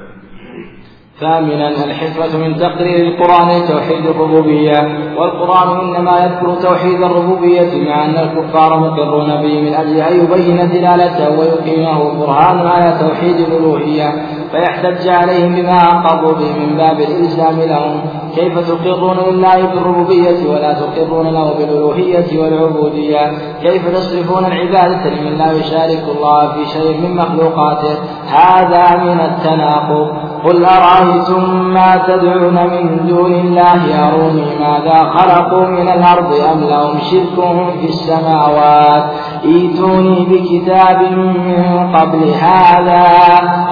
ثامنا الحكمة من تقرير القرآن توحيد الربوبية. والقرآن إنما يذكر توحيد الربوبية مع أن الكفار مقرون به من أجل أن يبين دلالته ويقيمه برهان على توحيد الألوهية. فيحتج عليهم بما أقروا به من باب الإلزام لهم. كيف تقرون لله بالربوبية ولا تقرون له بالألوهية والعبودية؟ كيف تصرفون العبادة لمن لا يشارك الله في شيء من مخلوقاته؟ هذا من التناقض. قل أرأيتم ما تدعون من دون الله أروني ماذا خلقوا من الأرض أم لهم شرك في السماوات ائتوني بكتاب من قبل هذا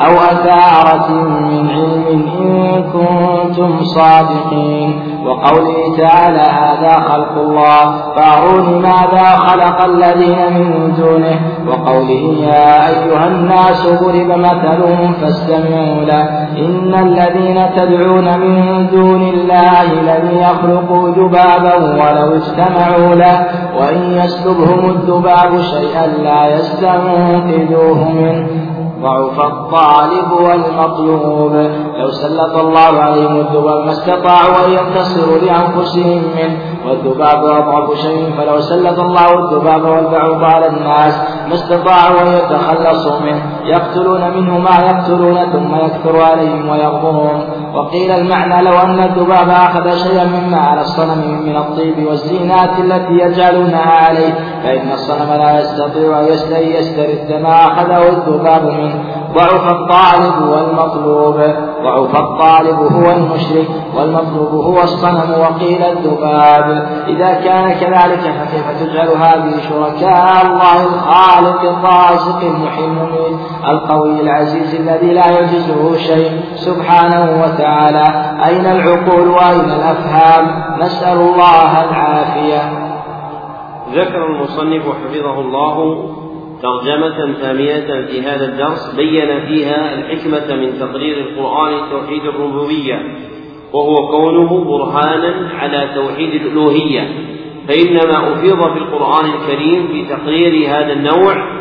أو أثارة من علم إن كنتم صادقين. وقوله تعالى هذا خلق الله. فأروني ماذا خلق الذين من دونه. وقوله يا أيها الناس ضرب مثل فاستمعوا له. إن الذين تدعون من دون الله لن يخلقوا ذبابا ولو اجتمعوا له. وإن يسلبهم الذباب شيئا لا يستنقذوه منه. ضعف الطالب والمطلوب. لو سلط الله عليهم الذباب ما استطاعوا أن ينتصروا لأنفسهم منه والذباب أضعف شيء. فلو سلط الله الذباب والبعوض على الناس ما استطاعوا أن يتخلصوا منه. يقتلون منه ما يقتلون ثم يكثر عليهم ويغضبهم وقيل المعنى لو أن الذباب أخذ شيئا مما على الصنم من الطيب والزينات التي يجعلونها عليه فإن الصنم لا يستطيع أن يسترد ما أخذه الذباب منه ضعف الطالب والمطلوب ضعف الطالب هو المشرك والمطلوب هو الصنم وقيل الذباب. إذا كان كذلك فكيف تجعل هذه شركاء الله الخالق الرازق المحيي القوي العزيز الذي لا يعجزه شيء سبحانه وتعالى. أين العقول وأين الأفهام؟ نسأل الله العافية. ذكر المصنف حفظه الله ترجمة ثانية في هذا الدرس بين فيها الحكمة من تقرير القرآن توحيد الربوبية وهو كونه برهانا على توحيد الألوهية فإنما أفيض في القرآن الكريم في تقرير هذا النوع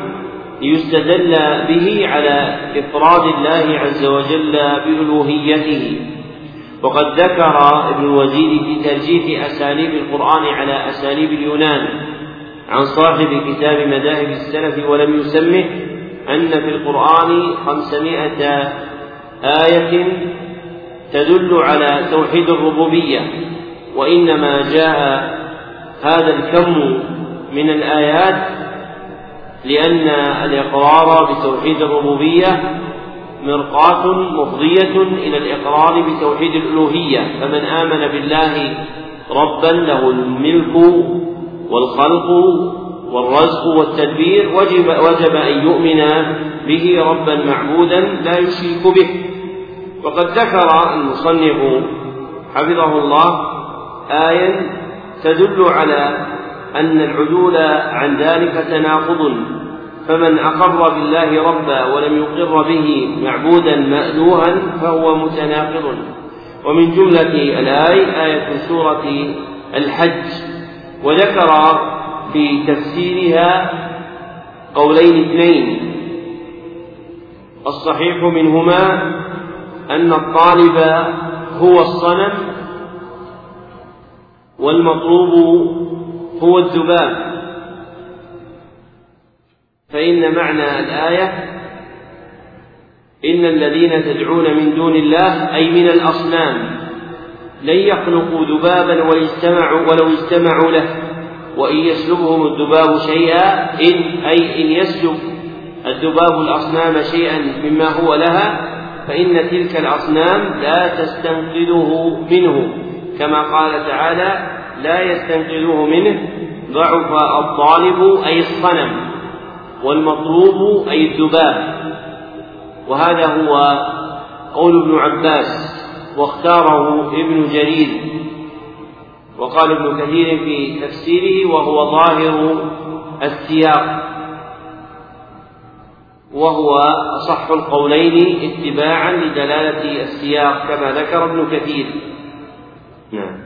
ليستدل به على إفراد الله عز وجل بألوهيته. وقد ذكر ابن الوزير في ترجيح أساليب القرآن على أساليب اليونان عن صاحب كتاب مذاهب السلف ولم يسمه أن في القرآن خمسمائة آية تدل على توحيد الربوبية وإنما جاء هذا الكم من الآيات لأن الإقرار بتوحيد الربوبية مرقاة مفضية إلى الإقرار بتوحيد الألوهية فمن آمن بالله ربا له الملك والخلق والرزق والتدبير وجب وجب أن يؤمن به ربا معبودا لا يشرك به. وقد ذكر المصنف حفظه الله آية تدل على أن العدول عن ذلك تناقض. فمن أقر بالله ربا ولم يقر به معبودا مألوها فهو متناقض. ومن جملة الآية آية سورة الحج. وذكر في تفسيرها قولين اثنين. الصحيح منهما أن الطالب هو الصنم والمطلوب هو الذباب. فإن معنى الآية إن الذين تدعون من دون الله أي من الأصنام لن يخلقوا ذبابا ولو اجتمعوا ولو اجتمعوا له. وإن يسلبهم الذباب شيئا إن أي إن يسلب الذباب الأصنام شيئا مما هو لها فإن تلك الأصنام لا تستنقذه منه. كما قال تعالى لا يستنقذوه منه ضعف الطالب أي الصنم والمطلوب أي الذباب. وهذا هو قول ابن عباس. واختاره ابن جرير. وقال ابن كثير في تفسيره وهو ظاهر السياق. وهو أصح القولين اتباعا لدلالة السياق كما ذكر ابن كثير. نعم.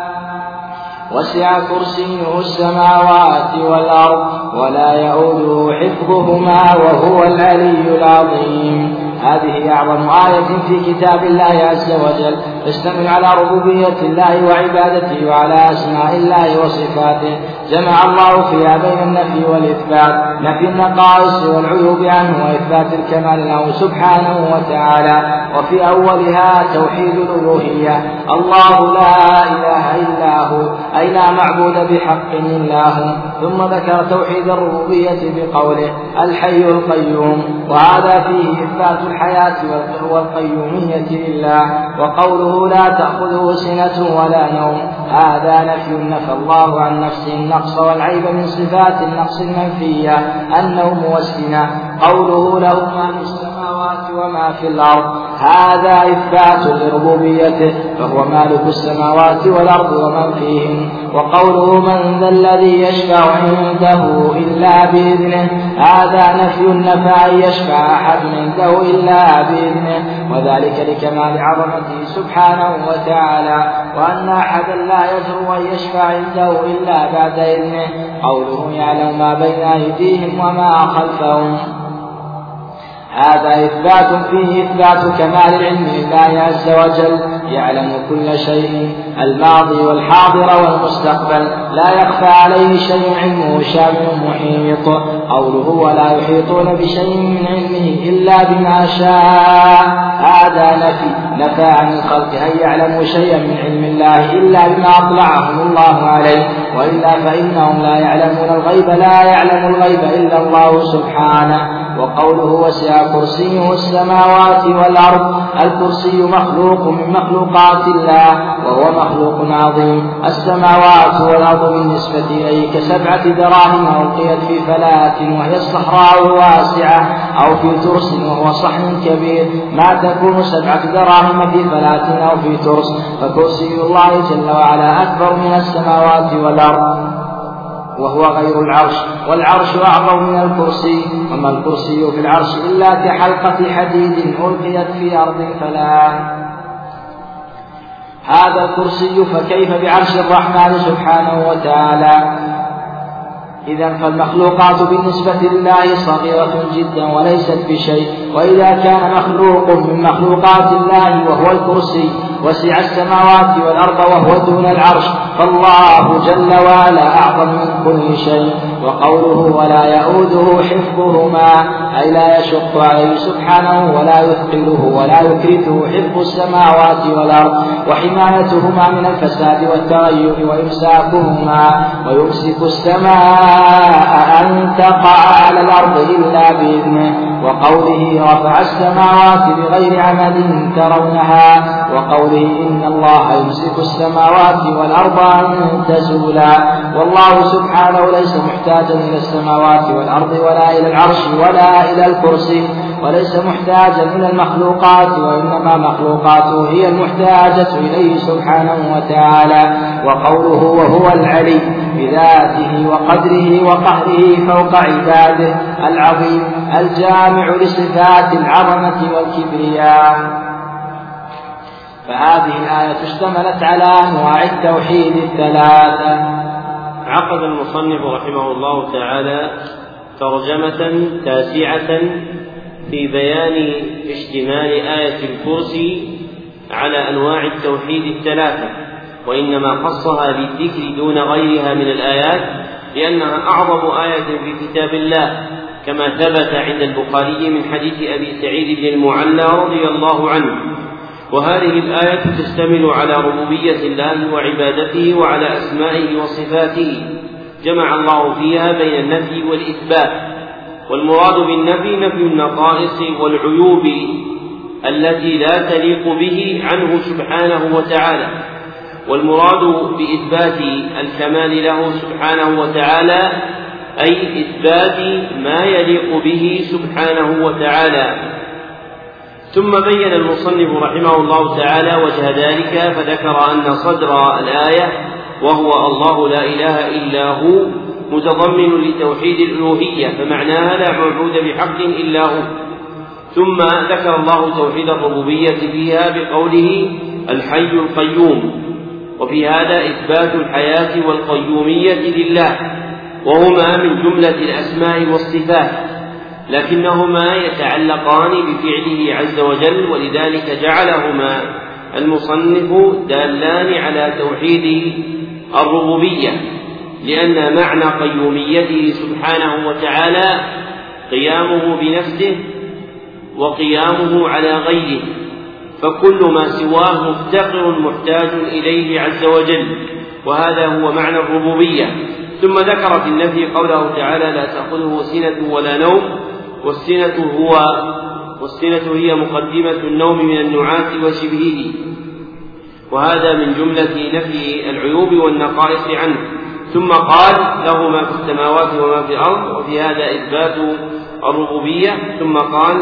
وسع كرسيه السماوات والأرض ولا يؤوده حفظهما وهو العلي العظيم. هذه أعظم آية في كتاب الله عز وجل. تشتمل على ربوبية الله وعبادته وعلى أسماء الله وصفاته. جمع الله فيها بين النفي والإثبات. نفي النقائص والعيوب عنه وإثبات الكمال له سبحانه وتعالى. وفي أولها توحيد الألوهية. الله لا إله إلا هو. أي لا معبود بحق إلا هو. ثم ذكر توحيد الربوبية بقوله الحي القيوم. وهذا فيه إثبات الحياة والقيومية لله وقوله لا تأخذه سنة ولا نوم هذا نفي نفى الله عن نفسه النقص والعيب من صفات النقص المنفية النوم والسنة قوله له ما في السماوات وما في الأرض. هذا إثبات لربوبيته فهو مالك السماوات والأرض ومن فيهن. وقوله من ذا الذي يشفع عنده إلا بإذنه هذا نفي النفع أن يشفع أحد عنده إلا بإذنه. وذلك لكمال عظمته سبحانه وتعالى وأن أحدا لا يجر أن يشفع عنده إلا بعد إذنه. قوله يعلم ما بين أيديهم وما خلفهم. هذا إثبات فيه إثبات كمال العلم لله عز وجل يعلم كل شيء. الماضي والحاضر والمستقبل. لا يخفى عليه شيء علمه شامل محيط. قوله ولا يحيطون بشيء من علمه إلا بما شاء. هذا نفي نفى عن الخلق. أن يعلموا شيئا من علم الله إلا بما أطلعهم الله عليه؟ وإلا فإنهم لا يعلمون الغيب لا يعلم الغيب إلا الله سبحانه. وقوله وسع كرسيه السماوات والأرض. الكرسي مخلوق من مخلوقات الله وهو مخلوق عظيم. السماوات والأرض بالنسبة إليه كسبعة دراهم ألقيت في فلاة وهي الصحراء الواسعة أو في ترس وهو صحن كبير. ما تكون سبعة دراهم في فلاة أو في ترس. فكرسي الله جل وعلا أكبر من السماوات والأرض. وهو غير العرش. والعرش أعظم من الكرسي. وما الكرسي في العرش إلا كحلقة حديد ألقيت في أرض فلا هذا الكرسي فكيف بعرش الرحمن سبحانه وتعالى؟ إذا فالمخلوقات بالنسبة لله صغيرة جدا وليست بشيء وإذا كان مخلوق من مخلوقات الله وهو الكرسي وسع السماوات والأرض وهو دون العرش فالله جل وعلا أعظم من كل شيء. وقوله ولا يؤوده حفظهما أي لا يشق عليه سبحانه ولا يثقله ولا يكرثه حفظ السماوات والأرض وحمايتهما من الفساد والتغير وإمساكهما ويمسك السماء أن تقع على الأرض إلا بإذنه وقوله رفع السماوات بغير عمد ترونها وقوله إن الله يمسك السماوات والأرض أن تزولا والله سبحانه ليس محتاجا إلى السماوات والأرض ولا إلى العرش ولا إلى الكرسي وليس محتاجا إلى المخلوقات وإنما مخلوقاته هي المحتاجة إليه سبحانه وتعالى. وقوله وهو العلي بذاته وقدره وقهره فوق عباده العظيم الجامع لصفات العظمة والكبرياء. فهذه الآية اشتملت على أنواع التوحيد الثلاثة. عقد المصنف رحمه الله تعالى ترجمة تاسعة في بيان اشتمال آية الكرسي على أنواع التوحيد الثلاثة وإنما خصها بالذكر دون غيرها من الآيات لأنها أعظم آية في كتاب الله كما ثبت عند البخاري من حديث أبي سعيد بن المعلى رضي الله عنه. وهذه الآية تشتمل على ربوبية الله وعبادته وعلى أسمائه وصفاته. جمع الله فيها بين النفي والإثبات. والمراد بالنفي نفي النقائص والعيوب التي لا تليق به عنه سبحانه وتعالى. والمراد بإثبات الكمال له سبحانه وتعالى أي إثبات ما يليق به سبحانه وتعالى. ثم بين المصنف رحمه الله تعالى وجه ذلك فذكر أن صدر الآية وهو الله لا إله إلا هو متضمن لتوحيد الألوهية فمعناها لا معبود بحق إلا هو. ثم ذكر الله توحيد الربوبية فيها بقوله الحي القيوم وفي هذا إثبات الحياة والقيومية لله وهما من جملة الأسماء والصفات. لكنهما يتعلقان بفعله عز وجل ولذلك جعلهما المصنف دالان على توحيد الربوبية لأن معنى قيوميته سبحانه وتعالى قيامه بنفسه وقيامه على غيره فكل ما سواه مفتقر محتاج إليه عز وجل وهذا هو معنى الربوبية. ثم ذكر في النفي قوله تعالى لا تأخذه سنة ولا نوم والسنة هو والسنة هي مقدمة النوم من النعاس وشبهه. وهذا من جملة نفي العيوب والنقائص عنه. ثم قال له ما في السماوات وما في الأرض وفي هذا إثبات الربوبية. ثم قال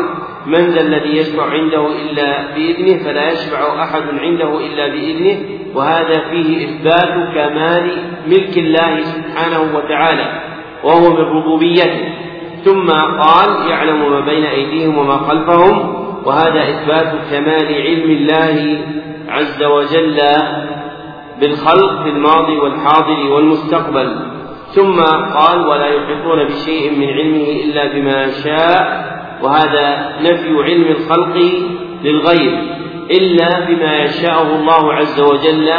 من ذا الذي يشفع عنده إلا بإذنه فلا يشفع أحد عنده إلا بإذنه. وهذا فيه إثبات كمال ملك الله سبحانه وتعالى وهو من ربوبيته. ثم قال يعلم ما بين أيديهم وما خلفهم وهذا إثبات كمال علم الله عز وجل بالخلق في الماضي والحاضر والمستقبل. ثم قال ولا يحيطون بشيء من علمه إلا بما شاء وهذا نفي علم الخلق للغير إلا بما يشاءه الله عز وجل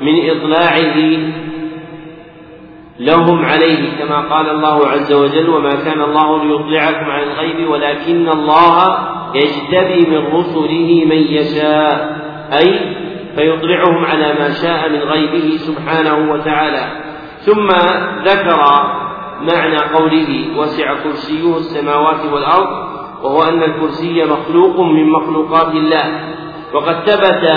من إطلاعه لهم عليه كما قال الله عز وجل وما كان الله ليطلعكم عن الغيب ولكن الله يجتبي من رسله من يشاء أي فيطلعهم على ما شاء من غيبه سبحانه وتعالى. ثم ذكر معنى قوله وسع كرسيه السماوات والأرض وهو أن الكرسي مخلوق من مخلوقات الله. وقد ثبت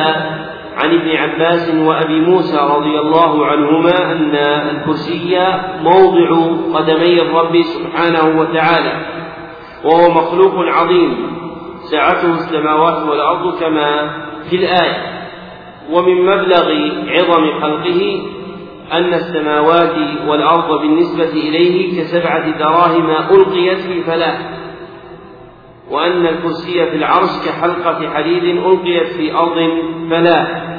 عن ابن عباس وأبي موسى رضي الله عنهما أن الكرسي موضع قدمي الرب سبحانه وتعالى وهو مخلوق عظيم سعته السماوات والأرض كما في الآية. ومن مبلغ عظم خلقه أن السماوات والأرض بالنسبة إليه كسبعة دراهم ألقيت في فلاة وأن الكرسي في العرش كحلقة حديد ألقيت في أرض فلاة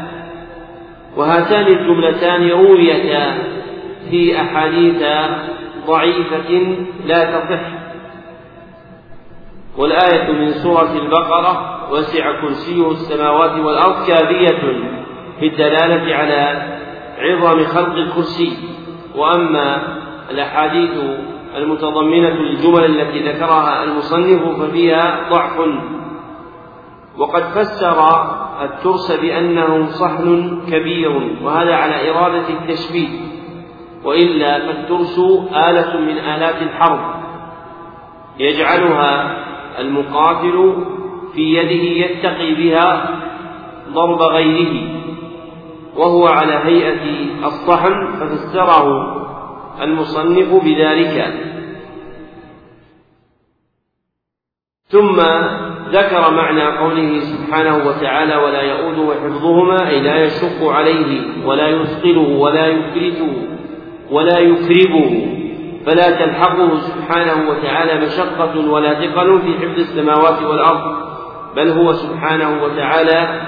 وهاتان الجملتان رويتا في أحاديث ضعيفة لا تصح. والآية من سورة البقرة وسع كرسيه السماوات والأرض كافية في الدلالة على عظم خلق الكرسي. وأما الأحاديث المتضمنة للجمل التي ذكرها المصنف ففيها ضعف. وقد فسر الترس بأنه صحن كبير وهذا على إرادة التشبيه. وإلا فالترس آلة من آلات الحرب. يجعلها المقاتل في يده يتقي بها ضرب غيره. وهو على هيئة الصحن ففسره المصنف بذلك. ثم ذكر معنى قوله سبحانه وتعالى ولا يؤوده حفظهما أي لا يشق عليه ولا يثقله ولا يكرهه ولا يكربه. فلا تلحقه سبحانه وتعالى مشقة ولا ثقل في حفظ السماوات والأرض بل هو سبحانه وتعالى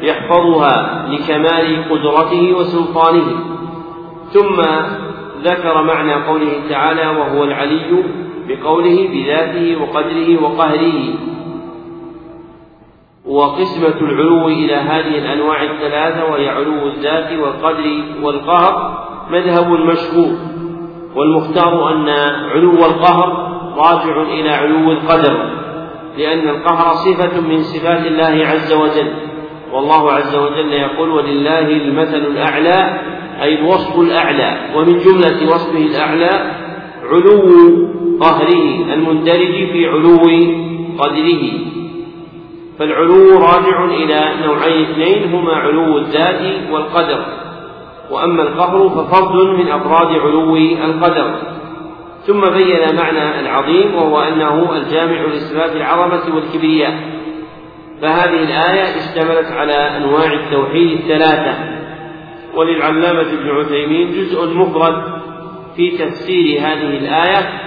يحفظها لكمال قدرته وسلطانه. ثم ذكر معنى قوله تعالى وهو العلي بقوله بذاته وقدره وقهره. وقسمة العلو إلى هذه الأنواع الثلاثة وهي علو الذات والقدر والقهر مذهب مشهور. والمختار أن علو القهر راجع إلى علو القدر لأن القهر صفة من صفات الله عز وجل. والله عز وجل يقول ولله المثل الأعلى أي الوصف الأعلى ومن جملة وصفه الأعلى علو قهره المندرج في علو قدره. فالعلو راجع إلى نوعين اثنين هما علو الذات والقدر. وأما القهر ففرد من أفراد علو القدر. ثم بين معنى العظيم وهو أنه الجامع لصفات العظمة والكبرياء. فهذه الآية اشتملت على أنواع التوحيد الثلاثة. وللعلامة ابن عثيمين جزء مفرد في تفسير هذه الآية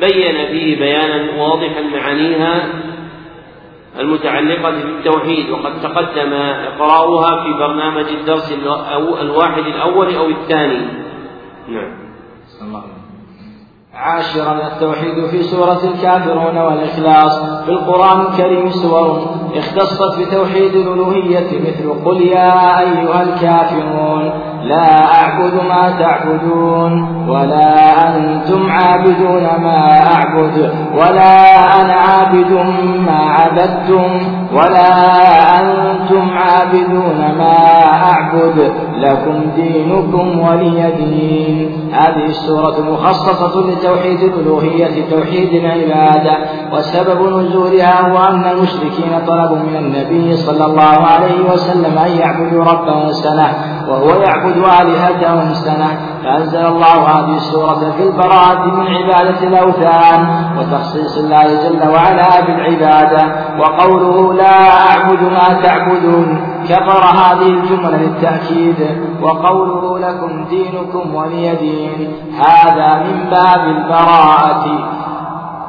بين فيه بيانا واضحا معانيها المتعلقة بالتوحيد وقد تقدم إقراؤها في برنامج الدرس الواحد الأول أو الثاني. نعم. عاشرا التوحيد في سورة الكافرون والإخلاص في القرآن الكريم سور اختصت بتوحيد الألوهية مثل قل يا أيها الكافرون. لا أعبد ما تعبدون ولا أنتم عابدون ما أعبد ولا أنا عابد ما عبدتم ولا أنتم عابدون ما أعبد. لكم دينكم ولي دين. هذه السورة مخصصة لتوحيد الألوهية توحيد العبادة وسبب نزولها هو أن المشركين طلبوا من النبي صلى الله عليه وسلم أن يعبدوا ربهم سنة وهو يعبد آلهتهم سنة فأنزل الله هذه السورة في البراءة من عبادة الأوثان وتخصيص الله جل وعلا بالعبادة وقوله لا أعبد ما تعبدون كبر هذه الجملة للتأكيد وقوله لكم دينكم ولي دين هذا من باب البراءة.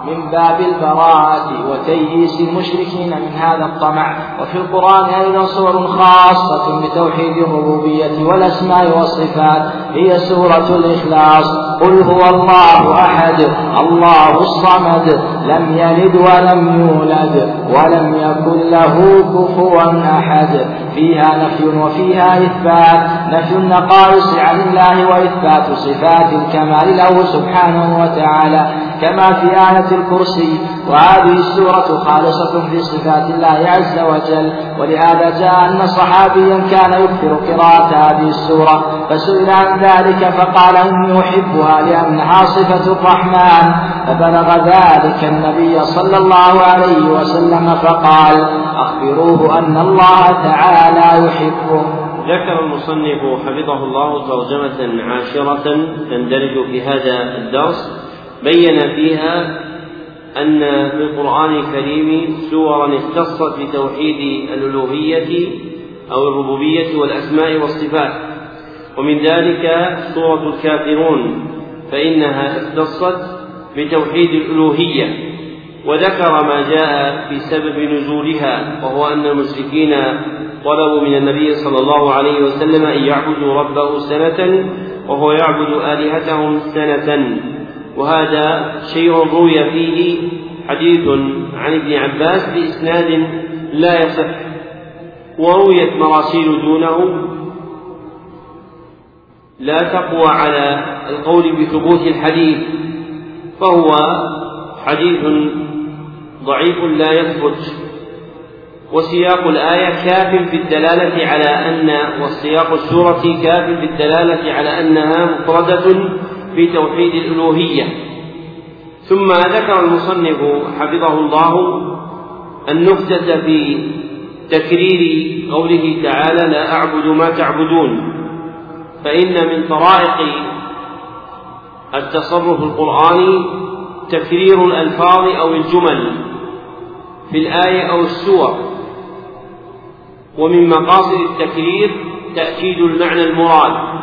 من باب البراءة وتييس المشركين من هذا الطمع. وفي القرآن أيضا صور خاصة بتوحيد الربوبية والأسماء والصفات هي سورة الإخلاص. قل هو الله أحد الله الصمد لم يلد ولم يولد ولم يكن له كفوا أحد. فيها نفي وفيها إثبات. نفي النقائص عن الله وإثبات صفات الكمال له سبحانه وتعالى كما في آية الكرسي وهذه السورة خالصة في صفات الله عز وجل. ولهذا جاء أن صحابيا كان يكثر قراءة هذه السورة فسئل عن ذلك فقال إني أحبها لأنها صفة الرحمن. فبلغ ذلك النبي صلى الله عليه وسلم فقال أخبروه أن الله تعالى يحبه. ذكر المصنف حفظه الله ترجمة عاشرة تندرج في هذا الدرس. بين فيها أن في القرآن الكريم سورا اختصت بتوحيد الألوهية أو الربوبية والأسماء والصفات. ومن ذلك سورة الكافرون فإنها اختصت بتوحيد الألوهية. وذكر ما جاء في سبب نزولها وهو أن المشركين طلبوا من النبي صلى الله عليه وسلم أن يعبدوا ربه سنة وهو يعبد آلهتهم سنة. وهذا شيء روي فيه حديث عن ابن عباس بإسناد لا يصح. ورويت مراسيل دونه. لا تقوى على القول بثبوت الحديث فهو حديث ضعيف لا يثبت. وسياق الآية كاف في الدلالة على أن وسياق السورة كاف في الدلالة على أنها مفردة في توحيد الألوهية. ثم ذكر المصنف حفظه الله النكتة في تكرير قوله تعالى لا أعبد ما تعبدون فإن من طرائق التصرف القرآني تكرير الألفاظ أو الجمل في الآية أو السور. ومن مقاصد التكرير تأكيد المعنى المراد.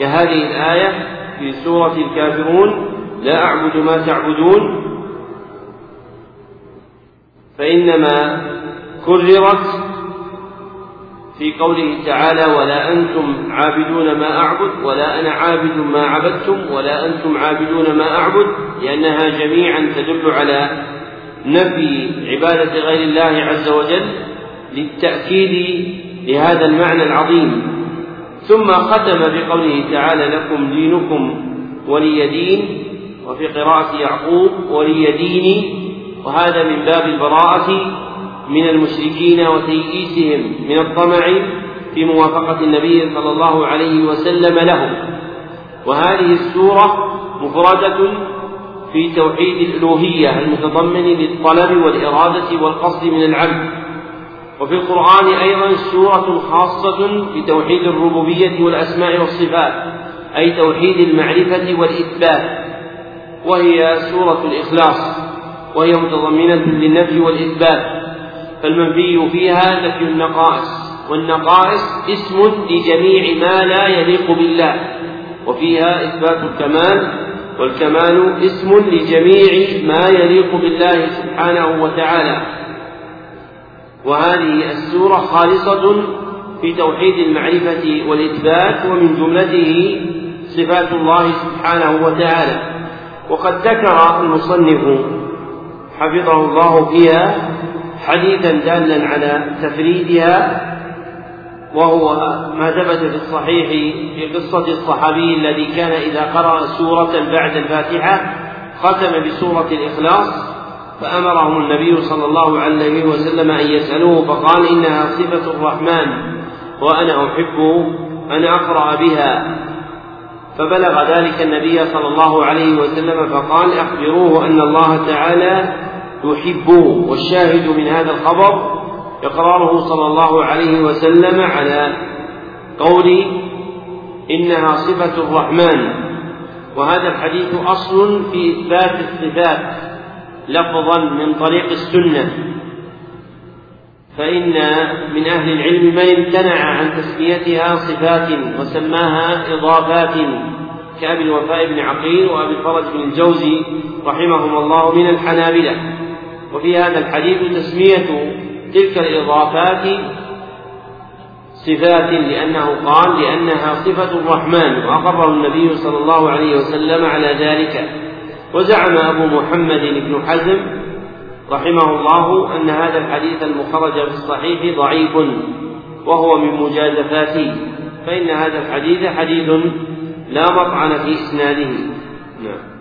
كهذه الآية في سورة الكافرون لا أعبد ما تعبدون فإنما كررت في قوله تعالى ولا أنتم عابدون ما أعبد ولا أنا عابد ما عبدتم ولا أنتم عابدون ما أعبد لأنها جميعا تدل على نفي عبادة غير الله عز وجل. للتأكيد لهذا المعنى العظيم. ثم ختم بقوله تعالى لكم دينكم ولي دين وفي قراءة يعقوب ولي ديني وهذا من باب البراءة من المشركين وتيئيسهم من الطمع في موافقة النبي صلى الله عليه وسلم لهم. وهذه السورة مفردة في توحيد الألوهية المتضمن للطلب والإرادة والقصد من العبد. وفي القرآن أيضا سورة خاصة بتوحيد الربوبية والأسماء والصفات أي توحيد المعرفة والإثبات وهي سورة الإخلاص وهي متضمنة للنفي والإثبات فالمنفي فيها نفي النقائص والنقائص اسم لجميع ما لا يليق بالله وفيها إثبات الكمال والكمال اسم لجميع ما يليق بالله سبحانه وتعالى. وهذه السورة خالصة في توحيد المعرفة والإثبات ومن جملته صفات الله سبحانه وتعالى. وقد ذكر المصنف حفظه الله فيها حديثا دالا على تفريدها وهو ما ثبت في الصحيح في قصة الصحابي الذي كان إذا قرأ سورة بعد الفاتحة ختم بسورة الإخلاص. فأمرهم النبي صلى الله عليه وسلم أن يسألوه فقال إنها صفة الرحمن وأنا أحب أن أقرأ بها. فبلغ ذلك النبي صلى الله عليه وسلم فقال أخبروه أن الله تعالى يحبه والشاهد من هذا الخبر إقراره صلى الله عليه وسلم على قول إنها صفة الرحمن. وهذا الحديث أصل في إثبات الصفات. لفظا من طريق السنة. فإن من أهل العلم من امتنع عن تسميتها صفات وسماها إضافات كأبي الوفاء بن عقيل وأبي الفرج بن الجوزي رحمهم الله من الحنابلة. وفي هذا الحديث تسمية تلك الإضافات صفات لأنه قال لأنها صفة الرحمن وأقره النبي صلى الله عليه وسلم على ذلك. وزعم أبو محمد بن حزم رحمه الله أن هذا الحديث المخرج في الصحيح ضعيف وهو من مجازفاته فإن هذا الحديث حديث لا مطعن في إسناده. نعم.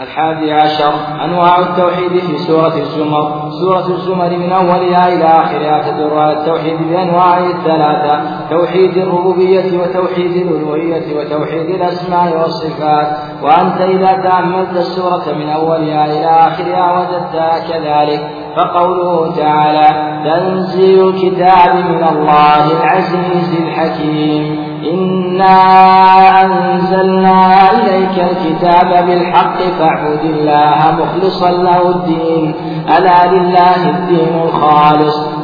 الحادي عشر أنواع التوحيد في سورة الزمر. سورة الزمر من أولها إلى آخرها تدور على التوحيد بأنواعه الثلاثة توحيد الربوبية وتوحيد الألوهية وتوحيد الأسماء والصفات. وأنت إذا تأملت السورة من أولها إلى آخرها وجدتها كذلك. فقوله تعالى تنزيل الكتاب من الله العزيز الحكيم. إنا أنزلنا إليك الكتاب بالحق فاعبد الله مخلصا له الدين. ألا لله الدين الخالص.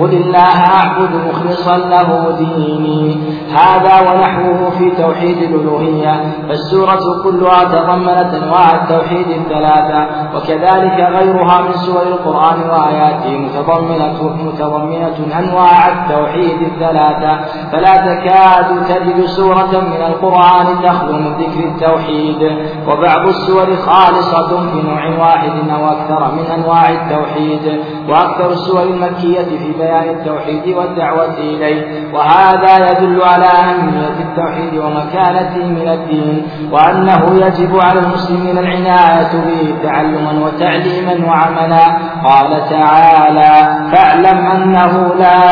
قل الله أعبد مخلصا له ديني. هذا ونحوه في توحيد الألوهية. فالسورة كلها تضمنت أنواع التوحيد الثلاثة. وكذلك غيرها من سور القرآن وآياته متضمنة متضمنة أنواع التوحيد الثلاثة. فلا تكاد تجد سورة من القرآن تخلو من ذكر التوحيد. وبعض السور خالصة في نوع واحد أو أكثر من أنواع التوحيد. وأكثر السور المكية في بيان التوحيد والدعوة إليه. وهذا يدل على أهمية التوحيد ومكانته من الدين وأنه يجب على المسلمين العناية به تعلما وتعليما وعملا. قال تعالى فاعلم أنه لا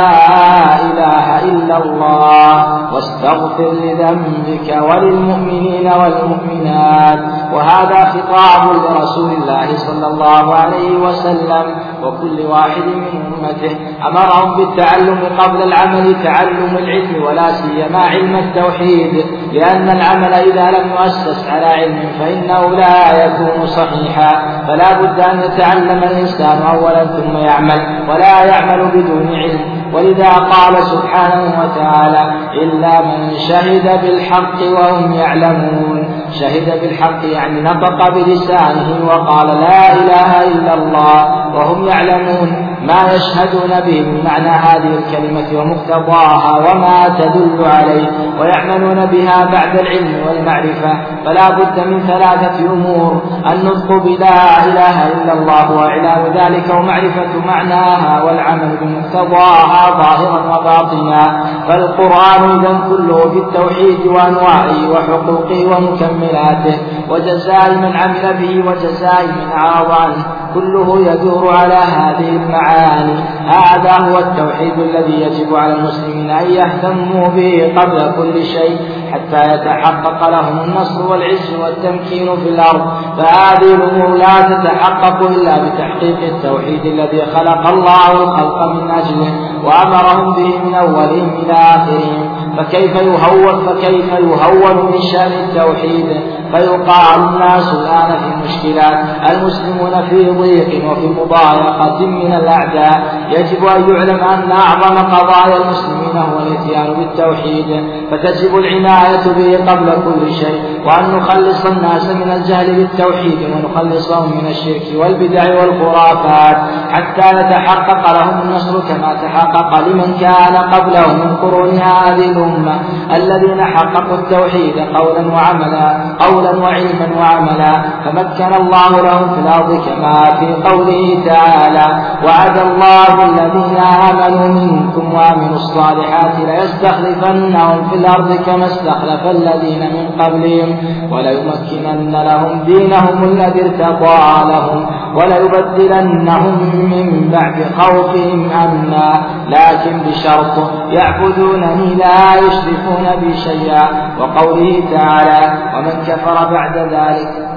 إله إلا الله واستغفر لذنبك وللمؤمنين والمؤمنات. وهذا خطاب لرسول الله صلى الله عليه وسلم وكل واحد من أمته. أمرهم بالتعلم قبل العمل تعلم العلم ولا سيما علم التوحيد لأن العمل إذا لم يؤسس على علم فإنه لا يكون صحيحا. فلا بد أن يتعلم الإنسان أولا ثم يعمل ولا يعمل بدون علم. ولذا قال سبحانه وتعالى إلا من شهد بالحق وهم يعلمون. شهد بالحق يعني نطق بلسانه وقال لا إله إلا الله وهم يعلمون. ما يشهدون به من معنى هذه الكلمة ومقتضاها وما تدل عليه ويعملون بها بعد العلم والمعرفة. فلا بد من ثلاثة أمور. النطق بلا إله إلا الله وإعلان ذلك ومعرفة معناها والعمل بمقتضاها ظاهرا وباطنا. فالقرآن إذا كله في التوحيد وأنواعه وحقوقه ومكملاته. وجزاء من عمل به وجزاء من أعرض عنه كله يدور على هذه المعاني. هذا هو التوحيد الذي يجب على المسلمين أن يهتموا به قبل كل شيء حتى يتحقق لهم النصر والعز والتمكين في الأرض. فهذه الأمور لا تتحقق إلا بتحقيق التوحيد الذي خلق الله الخلق من أجله وأمرهم به من أولهم إلى آخرهم. فكيف يهون فكيف يهون من شأن التوحيد؟ فيقع الناس الآن في مشكلات المسلمون في ضيق وفي مضايقة من الأعداء. يجب أن يعلم أن أعظم قضايا المسلمين هو الإتيان بالتوحيد فتجب العناية به قبل كل شيء وأن نخلص الناس من الجهل بالتوحيد ونخلصهم من الشرك والبدع والخرافات حتى يتحقق لهم النصر كما تحقق لمن كان قبلهم من قرون هذه الأمة الذين حققوا التوحيد قولا وعملا قولا وعلما وعملا فمكن الله لهم في الأرض كما في قوله تعالى وعد الله الذين آمنوا منكم وعملوا الصالحات ليستخلفنهم في الأرض كما استخلف الذين من قبلهم وليمكنن لهم دينهم الذي ارتضى لهم وليبدلنهم من بعد خوفهم أمنا. لكن بشرط يعبدونني لا يشركون بي شيئا. وقوله تعالى ومن كفر بعد ذلك.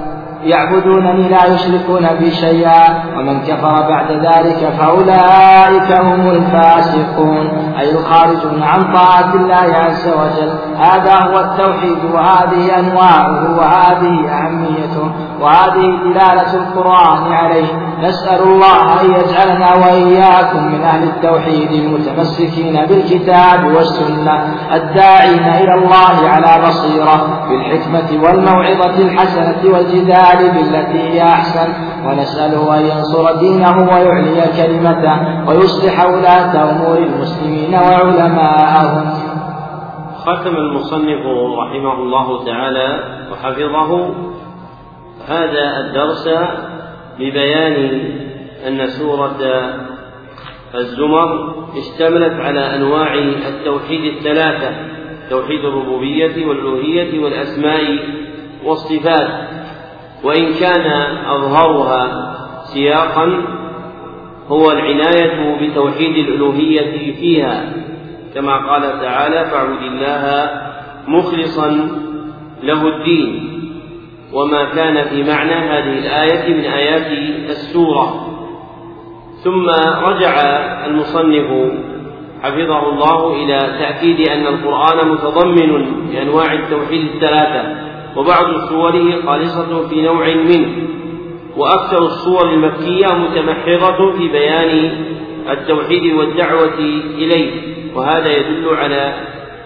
يعبدونني لا يشركون بي شيئا ومن كفر بعد ذلك فأولئك هم الفاسقون أي الخارجون عن طاعة الله عز وجل. هذا هو التوحيد وهذه أنواعه وهذه أهميته وهذه دلالة القرآن عليه. نسأل الله أن يجعلنا وإياكم من أهل التوحيد المتمسكين بالكتاب والسنة الداعين إلى الله على بصيرة بالحكمة والموعظة الحسنة والجدال بالتي هي أحسن ونسأله أن ينصر دينه ويعلي كلمته ويصلح ولاة أمور المسلمين وعلماءهم ختم المصنف رحمه الله تعالى وحفظه. هذا الدرس ببيان أن سورة الزمر اشتملت على أنواع التوحيد الثلاثة توحيد الربوبية والألوهية والأسماء والصفات. وإن كان أظهرها سياقا هو العناية بتوحيد الألوهية فيها. كما قال تعالى فاعبد الله مخلصا له الدين. وما كان في معنى هذه الآية من آيات السورة. ثم رجع المصنف حفظه الله إلى تأكيد أن القرآن متضمن لأنواع التوحيد الثلاثة. وبعض سوره خالصة في نوع منه وأكثر الصور المكية متمحضة في بيان التوحيد والدعوة إليه. وهذا يدل على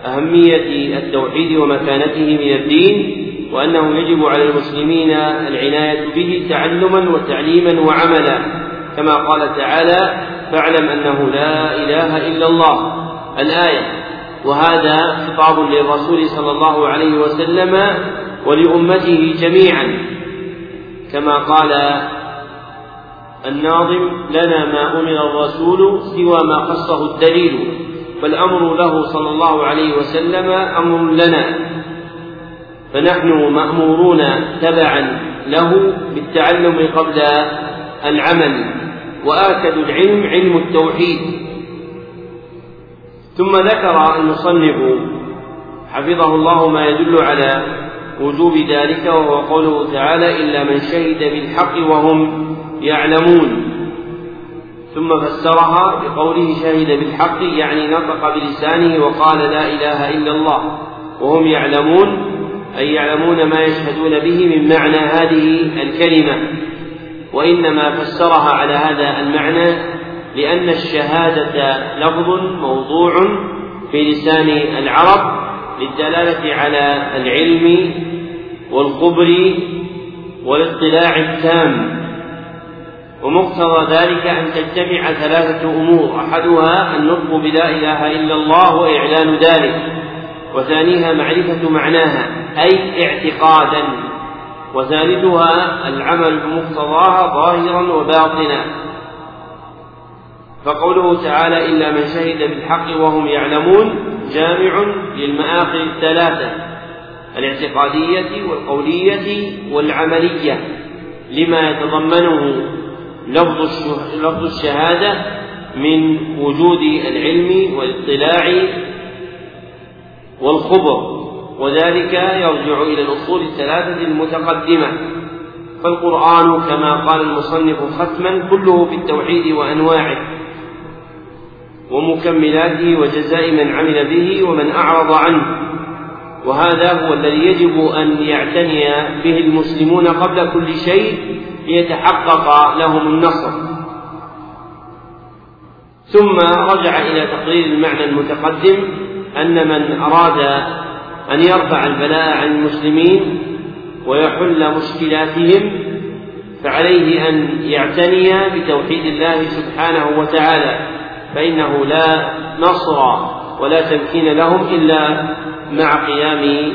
أهمية التوحيد ومكانته من الدين وأنه يجب على المسلمين العناية به تعلما وتعليما وعملا. كما قال تعالى فاعلم أنه لا إله إلا الله. الآية وهذا خطاب للرسول صلى الله عليه وسلم ولأمته جميعا. كما قال الناظم لنا ما أمر الرسول سوى ما قصه الدليل فالأمر له صلى الله عليه وسلم أمر لنا. فنحن مأمورون تبعا له بالتعلم قبل العمل وآكد العلم علم التوحيد. ثم ذكر المصنف حفظه الله ما يدل على وجوب ذلك وهو قوله تعالى إلا من شهد بالحق وهم يعلمون. ثم فسرها بقوله شهد بالحق يعني نطق بلسانه وقال لا إله إلا الله وهم يعلمون أي يعلمون ما يشهدون به من معنى هذه الكلمة. وإنما فسرها على هذا المعنى لأن الشهادة لفظ موضوع في لسان العرب للدلالة على العلم والخبر والاطلاع التام. ومقتضى ذلك أن تجتمع ثلاثة أمور. أحدها النطق بلا إله إلا الله وإعلان ذلك. وثانيها معرفة معناها أي اعتقادا. وثالثها العمل بمقتضاها ظاهرا وباطنا. فقوله تعالى إلا من شهد بالحق وهم يعلمون. جامع للمآخذ الثلاثة الاعتقادية والقولية والعملية لما يتضمنه لفظ لفظ الشهادة من وجود العلم والاطلاع والخبر وذلك يرجع إلى الأصول الثلاثة المتقدمة. فالقرآن كما قال المصنف ختما كله في التوحيد وأنواعه. ومكملاته وجزاء من عمل به ومن أعرض عنه. وهذا هو الذي يجب أن يعتني به المسلمون قبل كل شيء ليتحقق لهم النصر. ثم رجع إلى تقرير المعنى المتقدم أن من أراد أن يرفع البلاء عن المسلمين ويحل مشكلاتهم فعليه أن يعتني بتوحيد الله سبحانه وتعالى. فإنه لا نصر ولا تمكين لهم إلا مع قيام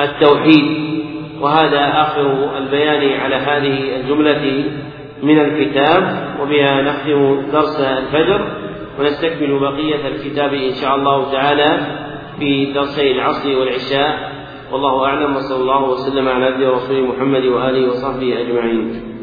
التوحيد. وهذا آخر البيان على هذه الجملة من الكتاب وبها نختم درس الفجر ونستكمل بقية الكتاب إن شاء الله تعالى في درسي العصر والعشاء. والله أعلم وصلى الله وسلم على عبده ورسوله محمد وآله وصحبه أجمعين.